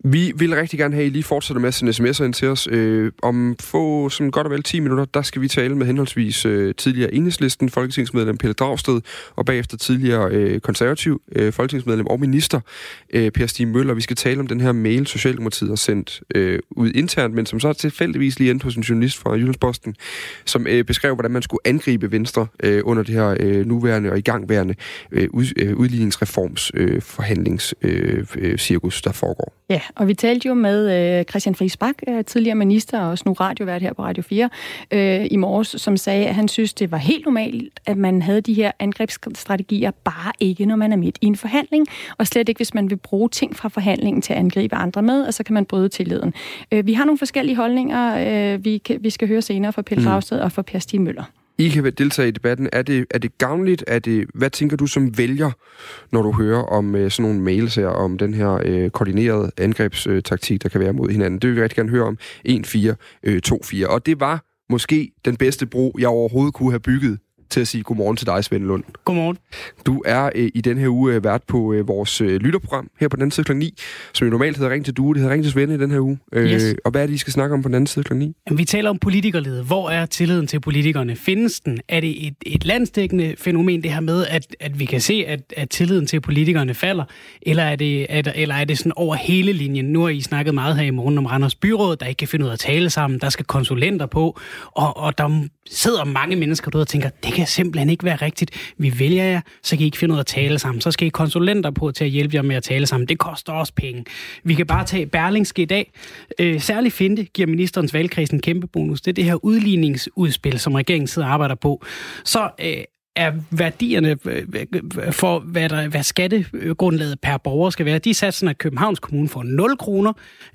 Vi vil rigtig gerne have, at I lige fortsætter med at sende sms'er ind til os. Øh, om få, sådan godt og vel 10 minutter, der skal vi tale med henholdsvis øh, tidligere enhedslisten, folketingsmedlem Pelle Dragsted, og bagefter tidligere øh, konservativ øh, folketingsmedlem og minister øh, Per Stig Møller. Vi skal tale om den her mail, Socialdemokratiet har sendt øh, ud internt, men som så tilfældigvis lige endte hos en journalist fra Jyllandsposten, som øh, beskrev, hvordan man skulle angribe Venstre øh, under det her øh, nuværende og igangværende øh, ud, øh, udligningsreforms øh, forhandlingscirkus, øh, øh, cirkus, der foregår. Ja, og vi talte jo med øh, Christian Friis Bak, øh, tidligere minister og også nu radiovært her på Radio 4, øh, i morges, som sagde, at han synes, det var helt normalt, at man havde de her angrebsstrategier, bare ikke, når man er midt i en forhandling, og slet ikke, hvis man vil bruge ting fra forhandlingen til at angribe andre med, og så kan man bryde tilliden. Øh, vi har nogle forskellige holdninger, øh, vi, kan, vi skal høre senere fra Pelle Dragsted mm. og fra Per Stig Møller. I kan deltage i debatten. Er det, er det gavnligt? Er det, hvad tænker du som vælger, når du hører om øh, sådan nogle mails her, om den her øh, koordinerede angrebstaktik, der kan være mod hinanden? Det vil vi rigtig gerne høre om. 1-4-2-4. Øh, Og det var måske den bedste bro, jeg overhovedet kunne have bygget til at sige godmorgen til dig, Svend Lund. Godmorgen. Du er øh, i den her uge øh, vært på øh, vores øh, lytterprogram her på den anden side kl. 9, som jo normalt hedder Ring til Due. Det hedder Ring til Svend i den her uge. Øh, Yes. Og hvad er det, I skal snakke om på den anden side kl. 9? Jamen, Vi taler om politikerlede. Hvor er tilliden til politikerne? Findes den? Er det et, et landsdækkende fænomen, det her med, at, at vi kan se, at, at tilliden til politikerne falder? Eller er, det, der- eller er det sådan over hele linjen? Nu har I snakket meget her i morgen om Randers Byråd, der ikke kan finde ud af at tale sammen. Der skal konsulenter på. Og, og der sidder mange mennesker derude og tænker, det kan simpelthen ikke være rigtigt. Vi vælger jer, så kan I ikke finde ud af at tale sammen. Så skal I konsulenter på til at hjælpe jer med at tale sammen. Det koster også penge. Vi kan bare tage Berlingske i dag. Øh, særligt Finte giver ministerens valgkreds en kæmpe bonus. Det er det her udligningsudspil, som regeringen sidder og arbejder på. Så øh, er værdierne øh, øh, øh, for, hvad, der, hvad skattegrundlaget per borger skal være. De satser, at Københavns Kommune får 0 kroner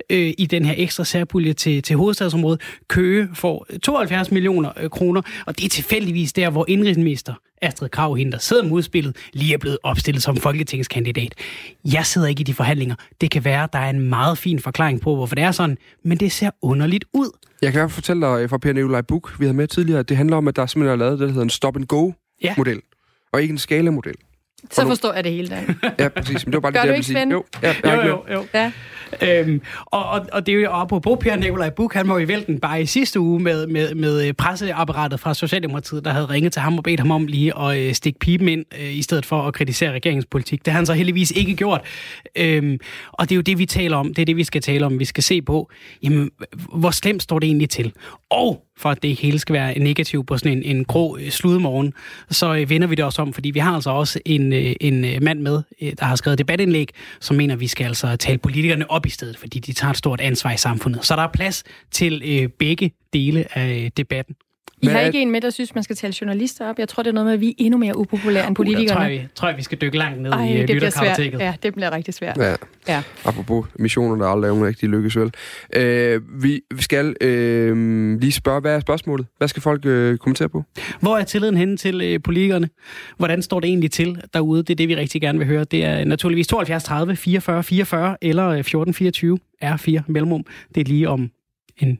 øh, i den her ekstra særpulje til, til hovedstadsområdet. Køge får 72 millioner øh, kroner, og det er tilfældigvis der, hvor indrigsminister Astrid Krav, hende der sidder med udspillet, lige er blevet opstillet som folketingskandidat. Jeg sidder ikke i de forhandlinger. Det kan være, der er en meget fin forklaring på, hvorfor det er sådan, men det ser underligt ud. Jeg kan fortælle dig fra Per Nikolaj Buk, vi havde med tidligere, at det handler om, at der simpelthen er lavet det, der hedder en stop and go ja. og ikke en skala-model. Så forstår jeg det hele, Dan. ja, præcis. Men det var bare Gør det, du jeg ikke. Svend? Jo, ja, Jo, jo, jo. Ja. Øhm, og, og, og det er jo apropos Per Nikolaj Buk, han var i vælten bare i sidste uge med, med, med presseapparatet fra Socialdemokratiet, der havde ringet til ham og bedt ham om lige at øh, stikke pipen ind, øh, i stedet for at kritisere regeringspolitik. Det har han så heldigvis ikke gjort. Øhm, og det er jo det, vi taler om. Det er det, vi skal tale om. Vi skal se på, jamen, hvor slemt står det egentlig til? Og for at det hele skal være negativt på sådan en, en grå øh, sludemorgen, så øh, vender vi det også om, fordi vi har altså også en, øh, en mand med, der har skrevet debatindlæg, som mener, at vi skal altså tale politikerne op i stedet, fordi de tager et stort ansvar i samfundet. Så der er plads til begge dele af debatten. I har ikke en med, der synes, man skal tale journalister op. Jeg tror, det er noget med, at vi er endnu mere upopulære end politikerne. Uh, tror jeg, vi, tror jeg, vi skal dykke langt ned Ej, i øh, det bliver svært. Ja, det bliver rigtig svært. Ja. Ja. Apropos missioner, der aldrig er rigtig lykkes vel. Øh, vi, vi skal øh, lige spørge, hvad er spørgsmålet? Hvad skal folk øh, kommentere på? Hvor er tilliden henne til øh, politikerne? Hvordan står det egentlig til derude? Det er det, vi rigtig gerne vil høre. Det er naturligvis 72 30 44 44 eller øh, 14 24 R4 mellemrum. Det er lige om en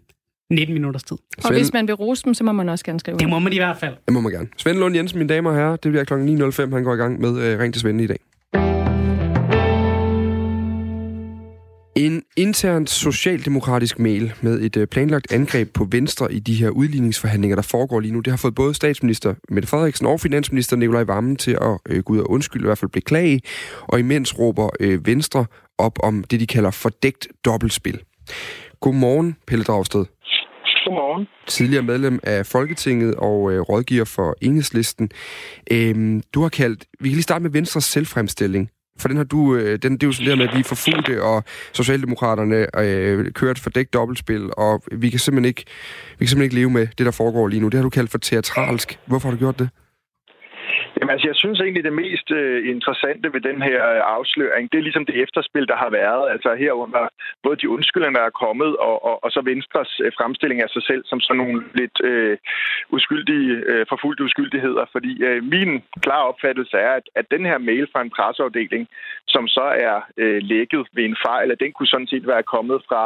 19 minutters tid. Og hvis man vil rose dem, så må man også gerne skrive. Det må man i hvert fald. Det må man gerne. Svend Lund Jensen, mine damer og herrer, det bliver kl. 9.05, han går i gang med øh, Ring til Svende i dag. En intern socialdemokratisk mail med et øh, planlagt angreb på Venstre i de her udligningsforhandlinger, der foregår lige nu, det har fået både statsminister Mette Frederiksen og finansminister Nikolaj Vammen til at øh, gå ud og undskylde, i hvert fald beklage, og imens råber øh, Venstre op om det, de kalder fordækt dobbeltspil. Godmorgen, Pelle Dragsted. Godmorgen. Tidligere medlem af Folketinget og øh, rådgiver for Enhedslisten. Øhm, du har kaldt, vi kan lige starte med Venstres selvfremstilling. For den har du, øh, den, det er jo sådan der med, at vi er forfulgte, og Socialdemokraterne øh, kører et fordækt dobbeltspil, og vi kan, simpelthen ikke, vi kan simpelthen ikke leve med det, der foregår lige nu. Det har du kaldt for teatralsk. Hvorfor har du gjort det? Jamen, altså, jeg synes egentlig, det mest øh, interessante ved den her øh, afsløring, det er ligesom det efterspil, der har været. Altså herunder både de undskyldninger, der er kommet, og, og, og så Venstres øh, fremstilling af sig selv som sådan nogle lidt øh, uskyldige, øh, forfulgte uskyldigheder. Fordi øh, min klare opfattelse er, at, at den her mail fra en presseafdeling, som så er øh, lækket ved en fejl, at den kunne sådan set være kommet fra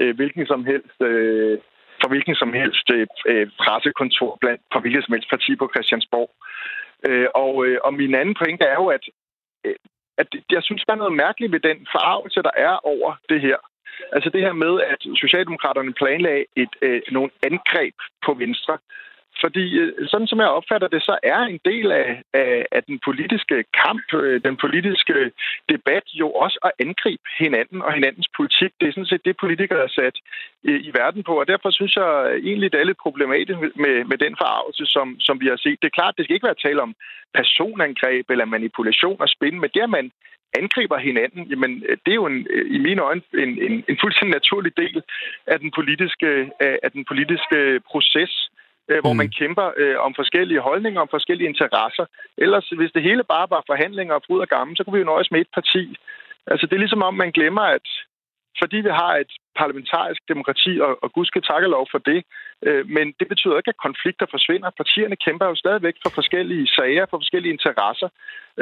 øh, hvilken som helst... Øh, for hvilken som helst øh, øh pressekontor blandt på hvilket som helst parti på Christiansborg. Øh, og, øh, og min anden pointe er jo, at, øh, at jeg synes, der er noget mærkeligt ved den forarvelse, der er over det her. Altså det her med, at Socialdemokraterne planlagde et, øh, nogle angreb på Venstre. Fordi øh, sådan som jeg opfatter det, så er en del af, af, af den politiske kamp, øh, den politiske debat jo også at angribe hinanden og hinandens politik. Det er sådan set det, politikere er sat øh, i verden på, og derfor synes jeg egentlig, det er lidt problematisk med, med den forarvelse, som, som vi har set. Det er klart, det skal ikke være tale om personangreb eller manipulation og spin, men det, at man angriber hinanden, jamen det er jo en, i mine øjne en, en, en fuldstændig naturlig del af den politiske, af den politiske proces øh, hvor mm. man kæmper øh, om forskellige holdninger, om forskellige interesser. Ellers, hvis det hele bare var forhandlinger og fryd og gammel, så kunne vi jo nøjes med et parti. Altså, det er ligesom om, man glemmer, at fordi vi har et parlamentarisk demokrati, og, og gud skal takke lov for det, øh, men det betyder ikke, at konflikter forsvinder. Partierne kæmper jo stadigvæk for forskellige sager, for forskellige interesser,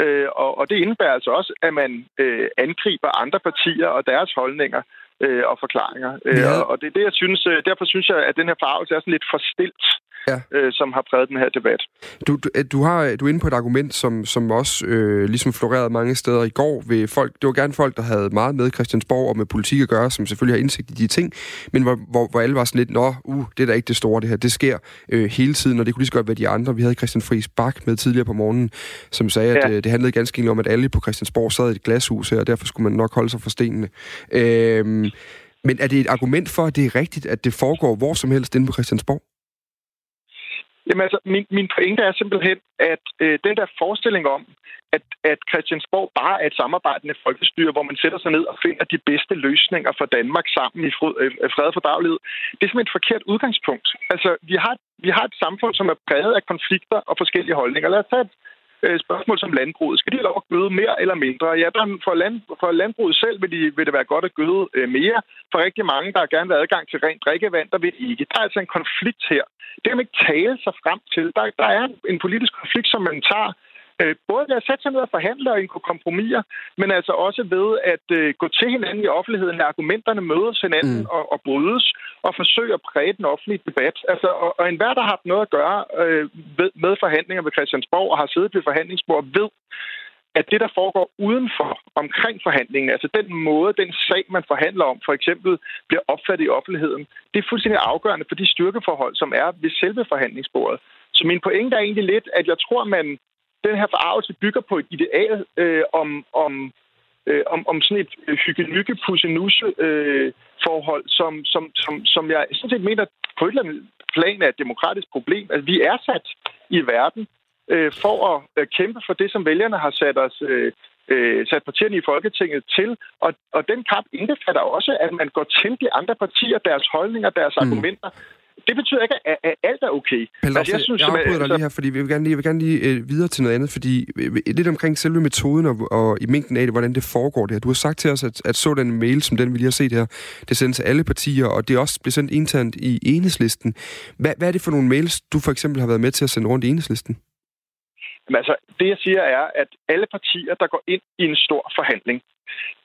øh, og, og det indebærer altså også, at man øh, angriber andre partier og deres holdninger øh, og forklaringer. Øh, Ja. og, og det er det, jeg synes, øh, derfor synes jeg, at den her farvelse er sådan lidt forstilt, ja. øh, som har præget den her debat. Du, du, du, har, du er inde på et argument, som, som også øh, ligesom florerede mange steder i går ved folk. Det var gerne folk, der havde meget med Christiansborg og med politik at gøre, som selvfølgelig har indsigt i de ting, men hvor, hvor, hvor alle var sådan lidt, nå, uh, det er da ikke det store, det her. Det sker øh, hele tiden, og det kunne lige så godt være de andre. Vi havde Christian Friis Bak med tidligere på morgenen, som sagde, at Ja. øh, det handlede ganske enkelt om, at alle på Christiansborg sad i et glashus her, og derfor skulle man nok holde sig for stenene. Øh, men er det et argument for, at det er rigtigt, at det foregår hvor som helst inde på Christiansborg? Jamen altså, min, min pointe er simpelthen, at øh, den der forestilling om, at, at Christiansborg bare er et samarbejdende folkestyre, hvor man sætter sig ned og finder de bedste løsninger for Danmark sammen i øh, øh, fred for daglighed, det er simpelthen et forkert udgangspunkt. Altså, vi har, vi har et samfund, som er præget af konflikter og forskellige holdninger. Lad os tage et Øh, spørgsmål som landbruget. Skal de lov at gøde mere eller mindre? Ja, der, for, land, for landbruget selv vil, de, vil det være godt at gøde øh, mere. For rigtig mange, der gerne vil have adgang til rent drikkevand, der vil ikke. Der er altså en konflikt her. Det kan man ikke tale sig frem til. Der, der er en politisk konflikt, som man tager Øh, både ved at sætte sig ned og forhandle og indgå kompromiser, men altså også ved at øh, gå til hinanden i offentligheden, når argumenterne mødes hinanden mm. og, og brydes, og forsøge at præge den offentlige debat. Altså, og, og enhver, der har haft noget at gøre øh, med, med forhandlinger ved Christiansborg og har siddet ved forhandlingsbord, ved, at det, der foregår udenfor, omkring forhandlingen, altså den måde, den sag, man forhandler om, for eksempel bliver opfattet i offentligheden, det er fuldstændig afgørende for de styrkeforhold, som er ved selve forhandlingsbordet. Så min pointe er egentlig lidt, at jeg tror, man den her forarvelse bygger på et ideal øh, om, om, øh, om, om sådan et øh, hygge pussenuse øh, forhold, som, som, som, som jeg sådan set mener på et eller andet plan er et demokratisk problem. Altså, vi er sat i verden øh, for at øh, kæmpe for det, som vælgerne har sat os øh, øh, sat partierne i Folketinget til. Og, og den kamp indbefatter også, at man går til de andre partier, deres holdninger, deres mm. argumenter, det betyder ikke, at, at alt er okay. Pelle, altså, jeg, synes, jeg afbryder dig lige her, fordi vi vil gerne lige, jeg vil gerne lige øh, videre til noget andet, fordi øh, lidt omkring selve metoden og, og i mængden af det, hvordan det foregår det her. Du har sagt til os, at, at så den mail, som den vi lige har set her, det sendes til alle partier, og det er også blevet sendt internt i enhedslisten. Hvad, hvad er det for nogle mails, du for eksempel har været med til at sende rundt i enhedslisten? Jamen, altså, det jeg siger er, at alle partier, der går ind i en stor forhandling,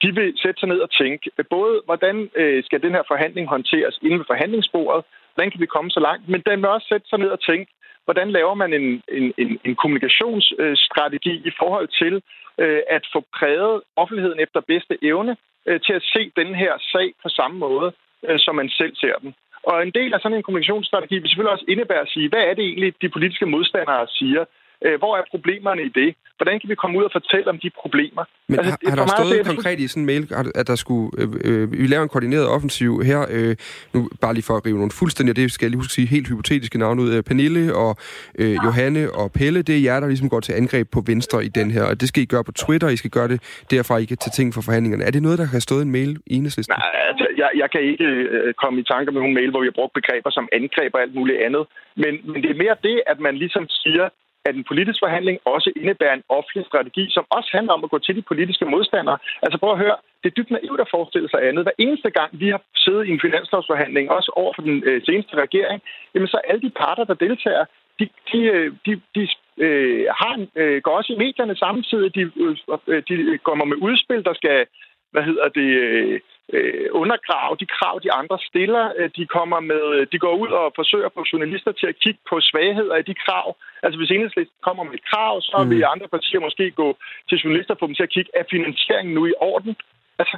de vil sætte sig ned og tænke, både hvordan øh, skal den her forhandling håndteres inden ved forhandlingsbordet, hvordan kan vi komme så langt? Men den vil også sætte sig ned og tænke, hvordan laver man en, en, en, en kommunikationsstrategi i forhold til øh, at få præget offentligheden efter bedste evne øh, til at se den her sag på samme måde, øh, som man selv ser den. Og en del af sådan en kommunikationsstrategi vil selvfølgelig også indebære at sige, hvad er det egentlig, de politiske modstandere siger? Øh, hvor er problemerne i det? Hvordan kan vi komme ud og fortælle om de problemer? Men altså, har, har der stået det, konkret i sådan en mail, at der skulle, øh, øh, vi laver en koordineret offensiv her, øh, nu bare lige for at rive nogle fuldstændig, det skal jeg lige huske at sige, helt hypotetiske navne ud, øh, Pernille og øh, Johanne og Pelle, det er jer, der ligesom går til angreb på Venstre i den her, og det skal I gøre på Twitter, I skal gøre det derfra, I kan tage ting for forhandlingerne. Er det noget, der har stået i en mail i enhedslisten? Nej, altså, jeg, jeg kan ikke øh, komme i tanker med nogle mail, hvor vi har brugt begreber som angreb og alt muligt andet, men, men det er mere det, at man ligesom siger, at en politisk forhandling også indebærer en offentlig strategi, som også handler om at gå til de politiske modstandere. Altså prøv at høre, det er dybt naivt at forestille sig andet. Hver eneste gang, vi har siddet i en finanslovsforhandling, også over for den øh, seneste regering, jamen så alle de parter, der deltager, de, de, øh, de, de øh, har øh, går også i medierne samtidig. De, øh, øh de kommer med udspil, der skal hvad hedder det, øh, øh, undergrave de krav, de andre stiller. Øh, de kommer med, øh, de går ud og forsøger at få journalister til at kigge på svagheder af de krav. Altså hvis enhedslisten kommer med et krav, så mm. vil andre partier måske gå til journalister og få dem til at kigge, er finansieringen nu i orden? Altså,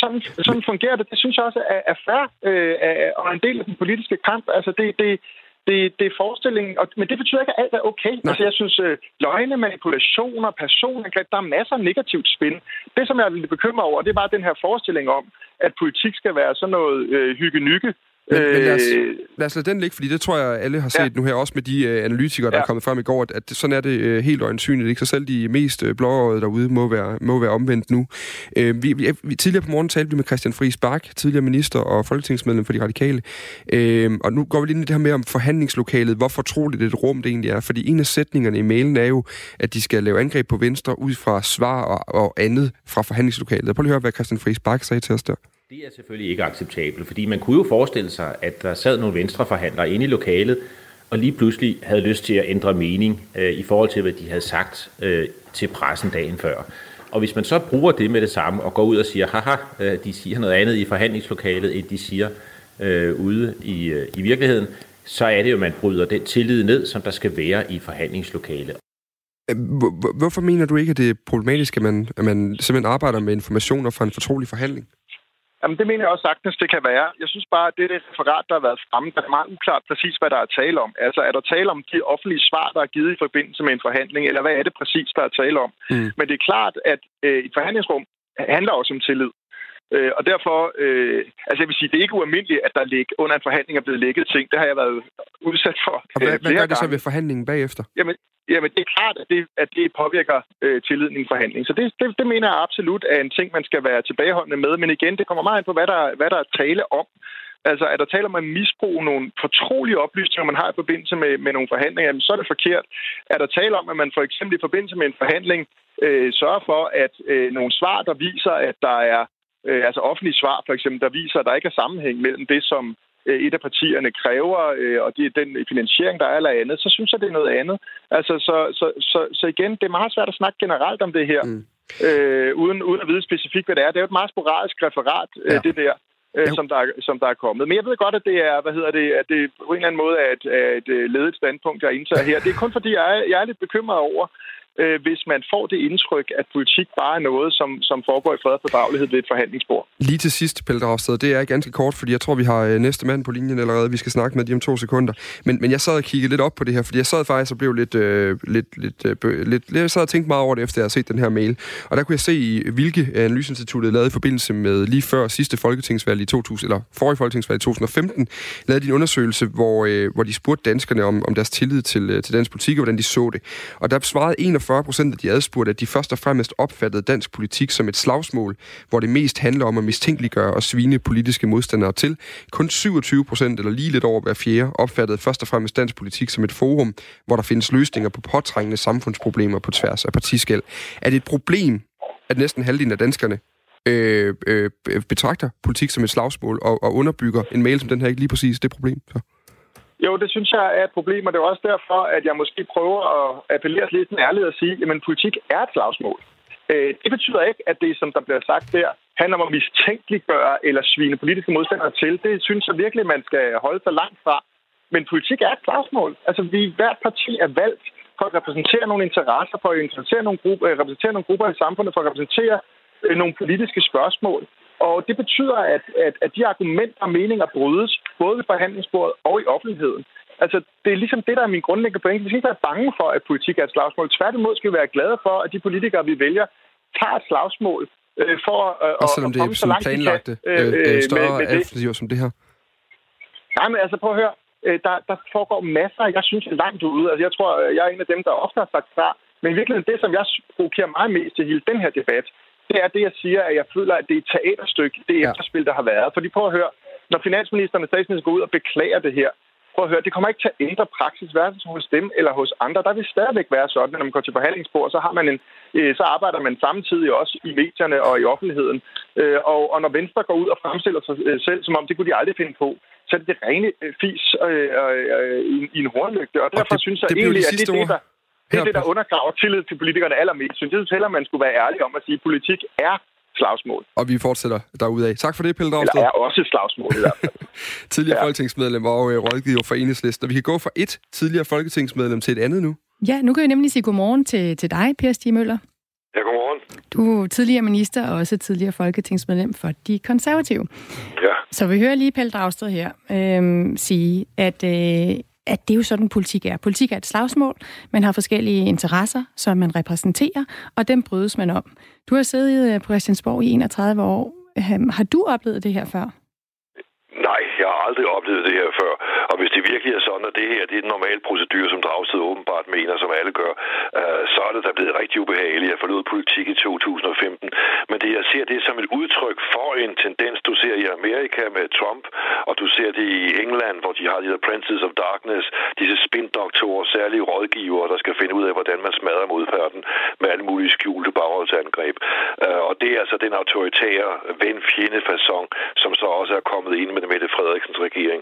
sådan, sådan fungerer det. Det synes jeg også er, er fair øh, og en del af den politiske kamp. Altså det, det, det, det er forestillingen, og, men det betyder ikke, at alt er okay. Nej. Altså, jeg synes, øh, løgne, manipulationer, personangreb, der er masser af negativt spil. Det, som jeg er lidt bekymret over, det er bare den her forestilling om, at politik skal være sådan noget øh, hygge-nygge, men, men lad, os, øh, lad os lade den ligge, fordi det tror jeg, alle har set ja. nu her, også med de uh, analytikere, der ja. er kommet frem i går, at, at sådan er det uh, helt øjensynligt. Ikke? Så selv de mest uh, blåøjede derude må være, må være omvendt nu. Uh, vi, vi, vi, tidligere på morgen talte vi med Christian Friis Bak, tidligere minister og folketingsmedlem for de radikale. Uh, og nu går vi lige ind i det her med om forhandlingslokalet, hvor fortroligt et rum det egentlig er. Fordi en af sætningerne i mailen er jo, at de skal lave angreb på Venstre ud fra svar og, og andet fra forhandlingslokalet. Prøv lige at høre, hvad Christian Friis Bak sagde til os der. Det er selvfølgelig ikke acceptabelt, fordi man kunne jo forestille sig, at der sad nogle venstreforhandlere inde i lokalet, og lige pludselig havde lyst til at ændre mening øh, i forhold til, hvad de havde sagt øh, til pressen dagen før. Og hvis man så bruger det med det samme og går ud og siger, haha, øh, de siger noget andet i forhandlingslokalet, end de siger øh, ude i, øh, i virkeligheden, så er det jo, at man bryder den tillid ned, som der skal være i forhandlingslokalet. Øh, hvorfor mener du ikke, at det er problematisk, at man, at man simpelthen arbejder med informationer fra en fortrolig forhandling? Jamen, det mener jeg også sagtens, det kan være. Jeg synes bare, at det er det referat, der har været fremme, der er meget uklart præcis, hvad der er tale om. Altså, er der tale om de offentlige svar, der er givet i forbindelse med en forhandling, eller hvad er det præcis, der er tale om? Mm. Men det er klart, at øh, et forhandlingsrum handler også om tillid. Øh, og derfor, øh, altså jeg vil sige, det er ikke ualmindeligt, at der lig, under en forhandling er blevet lækket ting. Det har jeg været udsat for. Og hvad, øh, hvad gør det så ved forhandlingen bagefter? Jamen, jamen det er klart, at det, at det påvirker øh, tilliden i en forhandling. Så det, det, det mener jeg absolut er en ting, man skal være tilbageholdende med. Men igen, det kommer meget ind på, hvad der, hvad der er tale om. Altså, er der taler om at misbruge nogle fortrolige oplysninger, man har i forbindelse med, med nogle forhandlinger, jamen, så er det forkert. Er der tale om, at man for eksempel i forbindelse med en forhandling øh, sørger for, at øh, nogle svar, der viser, at der er øh, altså offentlige svar for eksempel, der viser, at der ikke er sammenhæng mellem det, som et af partierne kræver, øh, og det, den finansiering, der er eller andet, så synes jeg, det er noget andet. Altså, så, så, så, så igen, det er meget svært at snakke generelt om det her, mm. øh, uden, uden at vide specifikt, hvad det er. Det er jo et meget sporadisk referat, øh, Ja. det der. Øh, som, der er, som der er kommet. Men jeg ved godt, at det er, hvad hedder det, at det på en eller anden måde er et, er et øh, ledet standpunkt, jeg indtager her. Det er kun fordi, jeg er, jeg er lidt bekymret over, øh, hvis man får det indtryk, at politik bare er noget, som, som foregår i fred og fordragelighed ved et forhandlingsbord. Lige til sidst, Pelle Dragsted, det er ganske kort, fordi jeg tror, vi har øh, næste mand på linjen allerede. Vi skal snakke med dem om to sekunder. Men, men jeg sad og kiggede lidt op på det her, fordi jeg sad faktisk og blev lidt, øh, lidt, lidt, øh, lidt... Jeg sad og tænkte meget over det, efter jeg havde set den her mail. Og der kunne jeg se, i hvilke Analyseinstituttet lavede i forbindelse med lige før sidste folketingsvalg i 2000, eller forrige folketingsvalg i 2015, lavede de en undersøgelse, hvor, øh, hvor de spurgte danskerne om, om deres tillid til, øh, til dansk politik, og hvordan de så det. Og der svarede 41 procent af de adspurgte, at de først og fremmest opfattede dansk politik som et slagsmål, hvor det mest handler om at mistænkeliggøre og svine politiske modstandere til. Kun 27 procent, eller lige lidt over hver fjerde, opfattede først og fremmest dansk politik som et forum, hvor der findes løsninger på påtrængende samfundsproblemer på tværs af partiskæld. Er det et problem, at næsten halvdelen af danskerne øh, øh, betragter politik som et slagsmål og, og underbygger en mail som den her ikke lige præcis det problem? Så. Jo, det synes jeg er et problem, og det er også derfor, at jeg måske prøver at appellere lidt en ærlighed og sige, at politik er et slagsmål. Øh, det betyder ikke, at det, som der bliver sagt der, handler om at mistænkeliggøre eller svine politiske modstandere til. Det synes jeg virkelig, man skal holde sig langt fra. Men politik er et slagsmål. Altså, vi, hvert parti er valgt for at repræsentere nogle interesser, for at repræsentere nogle grupper, øh, repræsentere nogle grupper i samfundet, for at repræsentere øh, nogle politiske spørgsmål. Og det betyder, at, at, at de argumenter og meninger brydes, både ved forhandlingsbordet og i offentligheden. Altså, det er ligesom det, der er min grundlæggende pointe. Vi skal ikke være bange for, at politik er et slagsmål. Tværtimod skal vi være glade for, at de politikere, vi vælger, tager et slagsmål øh, for øh, at er komme så langt, de kan, planlagte øh, øh, større med det. som det her. Nej, men altså prøv at høre. Øh, Der, der foregår masser, jeg synes er langt ude. Altså, jeg tror, jeg er en af dem, der ofte har sagt fra. Men i virkeligheden, det, som jeg provokerer mig mest til hele den her debat, det er det, jeg siger, at jeg føler, at det er et teaterstykke, det efterspil, der har været. Fordi prøv at høre, når finansministeren og statsministeren går ud og beklager det her, prøv at høre, det kommer ikke til at ændre praksis, hverken hos dem eller hos andre. Der vil stadigvæk være sådan, at når man går til forhandlingsbord, så, har man en, øh, så arbejder man samtidig også i medierne og i offentligheden. Øh, og, og når Venstre går ud og fremstiller sig øh, selv, som om det kunne de aldrig finde på, så er det det rene fis øh, øh, i, i en hornlygte. Og derfor det- synes jeg det egentlig, de at det er det, der, det, er det, der undergraver tillid til politikerne allermest. Synes jeg synes heller, man skulle være ærlig om at sige, at politik er slagsmål. Og vi fortsætter derudaf. Tak for det, Pelle Dragsted. Eller er også et slagsmål i hvert fald. tidligere ja. folketingsmedlem og øh, rådgiver for Enhedslisten. Og vi kan gå fra et tidligere folketingsmedlem til et andet nu. Ja, nu kan jeg nemlig sige godmorgen til, til dig, Per Stig Møller. Ja, godmorgen. Du er tidligere minister og også tidligere folketingsmedlem for De Konservative. Ja. Så vi hører lige Pelle Dragsted her øhm, sige, at, øh, at det er jo sådan, politik er. Politik er et slagsmål. Man har forskellige interesser, som man repræsenterer, og dem brydes man om. Du har siddet øh, på Christiansborg i 31 år. Øhm, har du oplevet det her før? Aldrig oplevet det her før. Og hvis det virkelig er sådan, at det her det er den normale procedure, som Dragsted åbenbart mener, som alle gør, øh, så er det da blevet rigtig ubehageligt. Jeg forlod politik i 2015. Men det, jeg ser det som et udtryk for en tendens, du ser i Amerika med Trump, og du ser det i England, hvor de har de der Princes of Darkness, disse spindoktorer, særlige rådgivere, der skal finde ud af, hvordan man smadrer modparten med alle mulige skjulte bagholdsangreb. Øh, og det er altså den autoritære ven-fjende-fasong, som så også er kommet ind med Mette Frederiksens regering.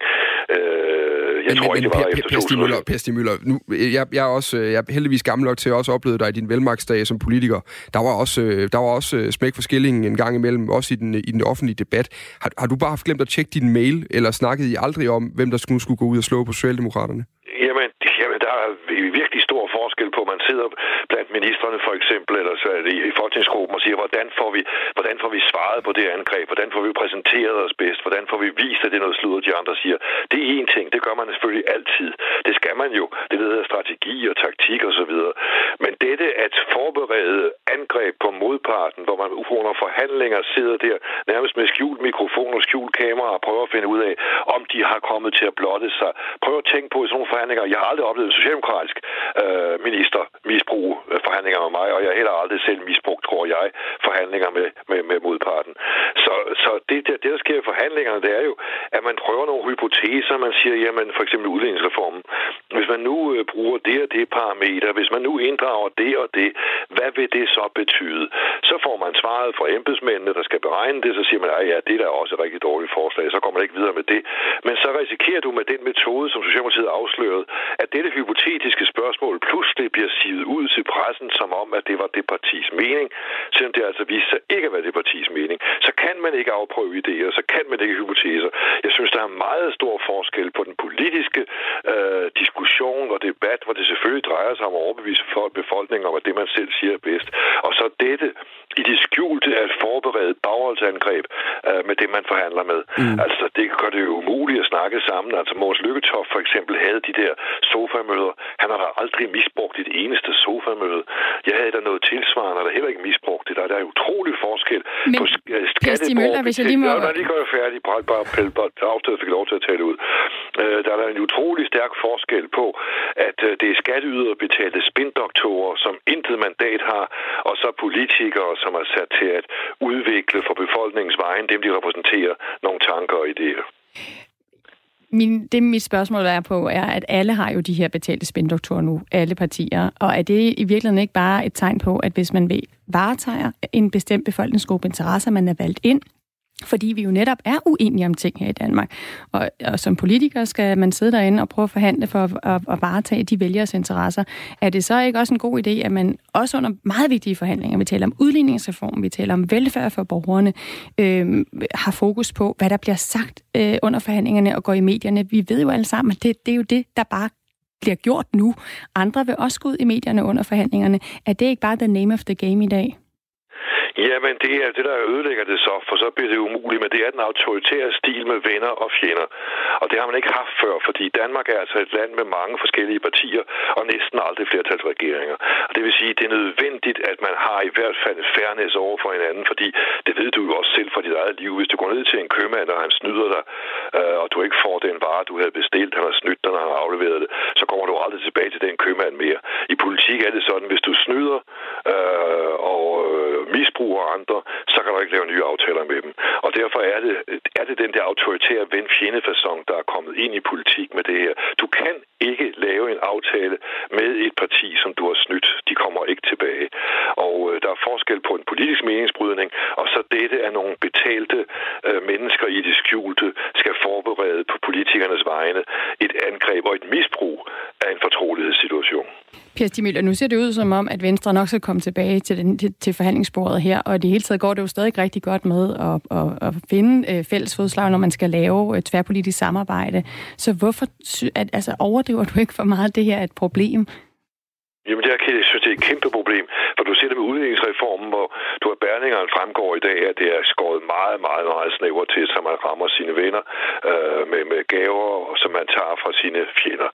Øh, jeg tror ikke, det var Per, efter per, Stig 2000. Møller, per Stig Møller, nu, jeg, jeg, er også, øh, jeg er heldigvis gammel nok til at også opleve dig i din velmagtsdag som politiker. Der var også, øh, der var også øh, smæk for skillingen en gang imellem, også i den, i den offentlige debat. Har, har du bare haft glemt at tjekke din mail, eller snakkede I aldrig om, hvem der skulle, skulle gå ud og slå på Socialdemokraterne? Jamen, jamen, der er virkelig stor forskel på, man sidder blandt ministerne for eksempel, eller så er det i folketingsgruppen og siger, hvordan får, vi, hvordan får vi svaret på det angreb? Hvordan får vi præsenteret os bedst? Hvordan får vi vist, at det er noget sludder, de andre siger? Det er én ting. Det gør man selvfølgelig altid. Det skal man jo. Det hedder strategi og taktik osv. Men dette at forberede angreb på modparten, hvor man under forhandlinger sidder der nærmest med skjult mikrofon og skjult kamera og prøver at finde ud af, om de har kommet til at blotte sig. Prøv at tænke på i sådan nogle forhandlinger. Jeg har aldrig oplevet en socialdemokratisk øh, minister misbruge forhandlinger med mig, og jeg har heller aldrig selv misbrugt, tror jeg, forhandlinger med, med, med modparten. Så, så det, det, det, der sker i forhandlingerne, det er jo, at man prøver nogle hypoteser. Man siger, jamen for eksempel udlændingsreformen, Hvis man nu øh, bruger det og det parameter, hvis man nu inddrager det og det, hvad vil det så betyde? Så får man svaret fra embedsmændene, der skal beregne det, så siger man, at ja, det er da også et rigtig dårligt forslag, så kommer man ikke videre med det. Men så risikerer du med den metode, som Socialdemokratiet afslørede, at dette hypotetiske spørgsmål det bliver sivet ud til pressen, som om, at det var det partis mening, selvom det altså viste sig ikke at være det partis mening. Så kan man ikke afprøve idéer, så kan man ikke hypoteser. Jeg synes, der er meget stor forskel på den politiske øh, diskussion og debat, hvor det selvfølgelig drejer sig om at overbevise befolkningen om, at det, man selv siger er bedst. Og så dette i det skjulte at forberede bagholdsangreb øh, med det, man forhandler med. Mm. Altså, det gør det jo umuligt at snakke sammen. Altså, Mås Lykketoft for eksempel havde de der sofamøder. Han har da aldrig misbrugt et eneste sofamøde. Jeg havde da noget tilsvarende, der heller ikke misbrugt det. Der, der er utrolig forskel Men, på Kirsti Møller, hvis jeg lige må... Ja, når lige gør færdig, bare, bare, bare, fik lov til at tale ud. Øh, der er der en utrolig stærk forskel på, at øh, det er skatteyder betalte spindoktorer, som intet mandat har, og så politikere, som er sat til at udvikle for befolkningens vejen, dem de repræsenterer, nogle tanker og idéer. Min, det mit spørgsmål er på, er, at alle har jo de her betalte spindoktorer nu, alle partier. Og er det i virkeligheden ikke bare et tegn på, at hvis man vil varetager en bestemt befolkningsgruppe interesser, man er valgt ind, fordi vi jo netop er uenige om ting her i Danmark. Og, og som politiker skal man sidde derinde og prøve at forhandle for at, at, at varetage de vælgers interesser. Er det så ikke også en god idé, at man også under meget vigtige forhandlinger, vi taler om udligningsreform, vi taler om velfærd for borgerne, øh, har fokus på, hvad der bliver sagt øh, under forhandlingerne og går i medierne. Vi ved jo alle sammen, at det, det er jo det, der bare bliver gjort nu. Andre vil også gå ud i medierne under forhandlingerne. Er det ikke bare the name of the game i dag? Jamen, det er det, der ødelægger det så, for så bliver det umuligt, men det er den autoritære stil med venner og fjender. Og det har man ikke haft før, fordi Danmark er altså et land med mange forskellige partier og næsten aldrig flertalsregeringer. Og det vil sige, at det er nødvendigt, at man har i hvert fald fairness over for hinanden, fordi det ved du jo også selv fra dit eget liv. Hvis du går ned til en købmand, og han snyder dig, øh, og du ikke får den vare, du havde bestilt, han har snydt dig, når han har afleveret det, så kommer du aldrig tilbage til den købmand mere. I politik er det sådan, hvis du snyder øh, og øh, misbruger andre, så kan du ikke lave nye aftaler med dem. Og derfor er det, er det den der autoritære ven fjende der er kommet ind i politik med det her. Du kan ikke lave en aftale med et parti, som du har snydt. De kommer ikke tilbage. Og øh, der er forskel på en politisk meningsbrydning, og så dette er nogle betalte øh, mennesker i det skjulte skal forberede på politikernes vegne et angreb og et misbrug af en fortrolighedssituation. Per Stimøller, nu ser det ud som om, at Venstre nok skal komme tilbage til, den, til, til forhandlingsbordet her, og det hele taget går det jo stadig rigtig godt med at, at, at finde øh, fælles fodslag, når man skal lave et tværpolitisk samarbejde. Så hvorfor at, altså, overdriver du ikke for meget, det her er et problem? Jamen, det jeg synes, det er et kæmpe problem, for du ser det udligningsreformen, hvor du har bærningerne fremgår i dag, at det er skåret meget, meget, meget snævert til, så man rammer sine venner øh, med, med gaver, som man tager fra sine fjender.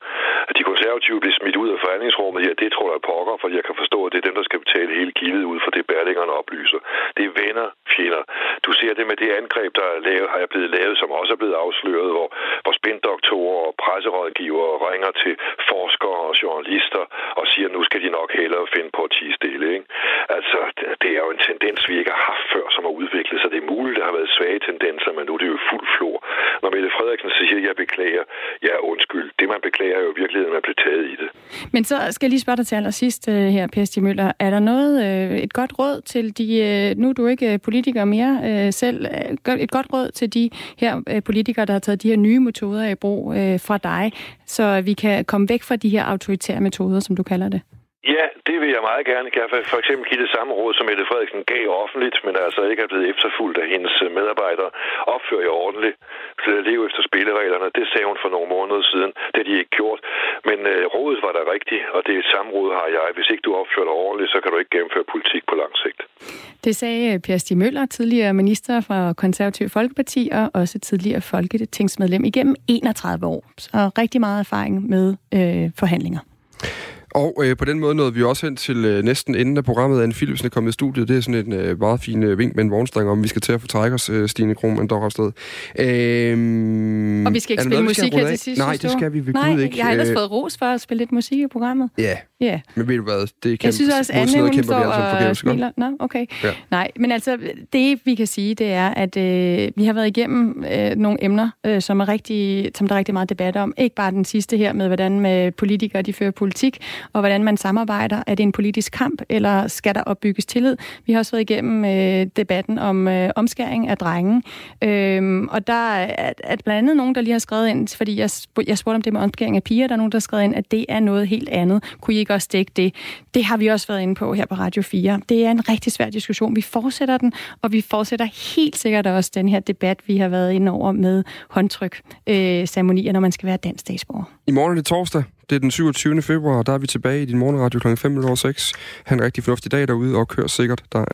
At de konservative bliver smidt ud af forhandlingsrummet her, det tror jeg pokker, for jeg kan forstå, at det er dem, der skal betale hele gildet ud for det, bærlingerne oplyser. Det er venner, fjender. Du ser det med det angreb, der er lavet, har jeg blevet lavet, som også er blevet afsløret, hvor, hvor spindoktorer og presserådgivere ringer til forskere og journalister og siger, nu skal de nok hellere finde på at tige stille. Ikke? Altså, det er jo en tendens, vi ikke har haft før, som har udviklet sig. Det er muligt, der har været svage tendenser, men nu er det jo fuld flor. Når Mette Frederiksen siger, at jeg beklager, ja undskyld. Det, man beklager, er jo i virkeligheden, at man bliver taget i det. Men så skal jeg lige spørge dig til allersidst øh, her, Per Stig Møller. Er der noget, øh, et godt råd til de, øh, nu er du ikke politiker mere selv, et godt råd til de her politikere, der har taget de her nye metoder i brug fra dig, så vi kan komme væk fra de her autoritære metoder, som du kalder det? Ja, det vil jeg meget gerne. Kan jeg for eksempel give det samme råd, som Mette Frederiksen gav offentligt, men altså ikke er blevet efterfulgt af hendes øh, medarbejdere. Opfører jeg ordentligt. Så leve efter spillereglerne. Det sagde hun for nogle måneder siden. Det har de ikke gjort. Men øh, rådet var der rigtigt, og det samme råd har jeg. Hvis ikke du opfører dig ordentligt, så kan du ikke gennemføre politik på lang sigt. Det sagde øh, Per Stig Møller, tidligere minister fra Konservativ Folkeparti og også tidligere folketingsmedlem igennem 31 år. Så rigtig meget erfaring med øh, forhandlinger. Og øh, på den måde nåede vi også hen til øh, næsten enden af programmet. Anne Philipsen er kommet i studiet. Det er sådan en øh, meget fin øh, vink med en vognstang om, vi skal til at få trække os, øh, Stine Krohmann Dorrasted. Øhm, og vi skal ikke spille musik her til sidst, Nej, det skal vi ved Nej, Gud ikke. jeg har ellers Øh, fået ros for at spille lidt musik i programmet. Ja, Ja. men ved du hvad? Det er kæmpe, Jeg synes også, Anne, hun kæmper står altså og smiler. Nå, okay. Ja. Nej, men altså, det vi kan sige, det er, at øh, vi har været igennem øh, nogle emner, øh, som, er rigtig, som der er rigtig meget debat om. Ikke bare den sidste her med, hvordan med politikere de fører politik, og hvordan man samarbejder. Er det en politisk kamp, eller skal der opbygges tillid? Vi har også været igennem øh, debatten om øh, omskæring af drenge. Øh, og der er, er blandt andet nogen, der lige har skrevet ind, fordi jeg, jeg spurgte om det med omskæring af piger, der er nogen, der har skrevet ind, at det er noget helt andet. Kunne I ikke også dække det? Det har vi også været inde på her på Radio 4. Det er en rigtig svær diskussion. Vi fortsætter den, og vi fortsætter helt sikkert også den her debat, vi har været inde over med håndtryk øh, ceremonier, når man skal være dansk statsborger. I morgen er det torsdag. Det er den 27. februar, og der er vi tilbage i din morgenradio kl. 5.06. Ha' en rigtig fornuftig dag derude, og kør sikkert. Der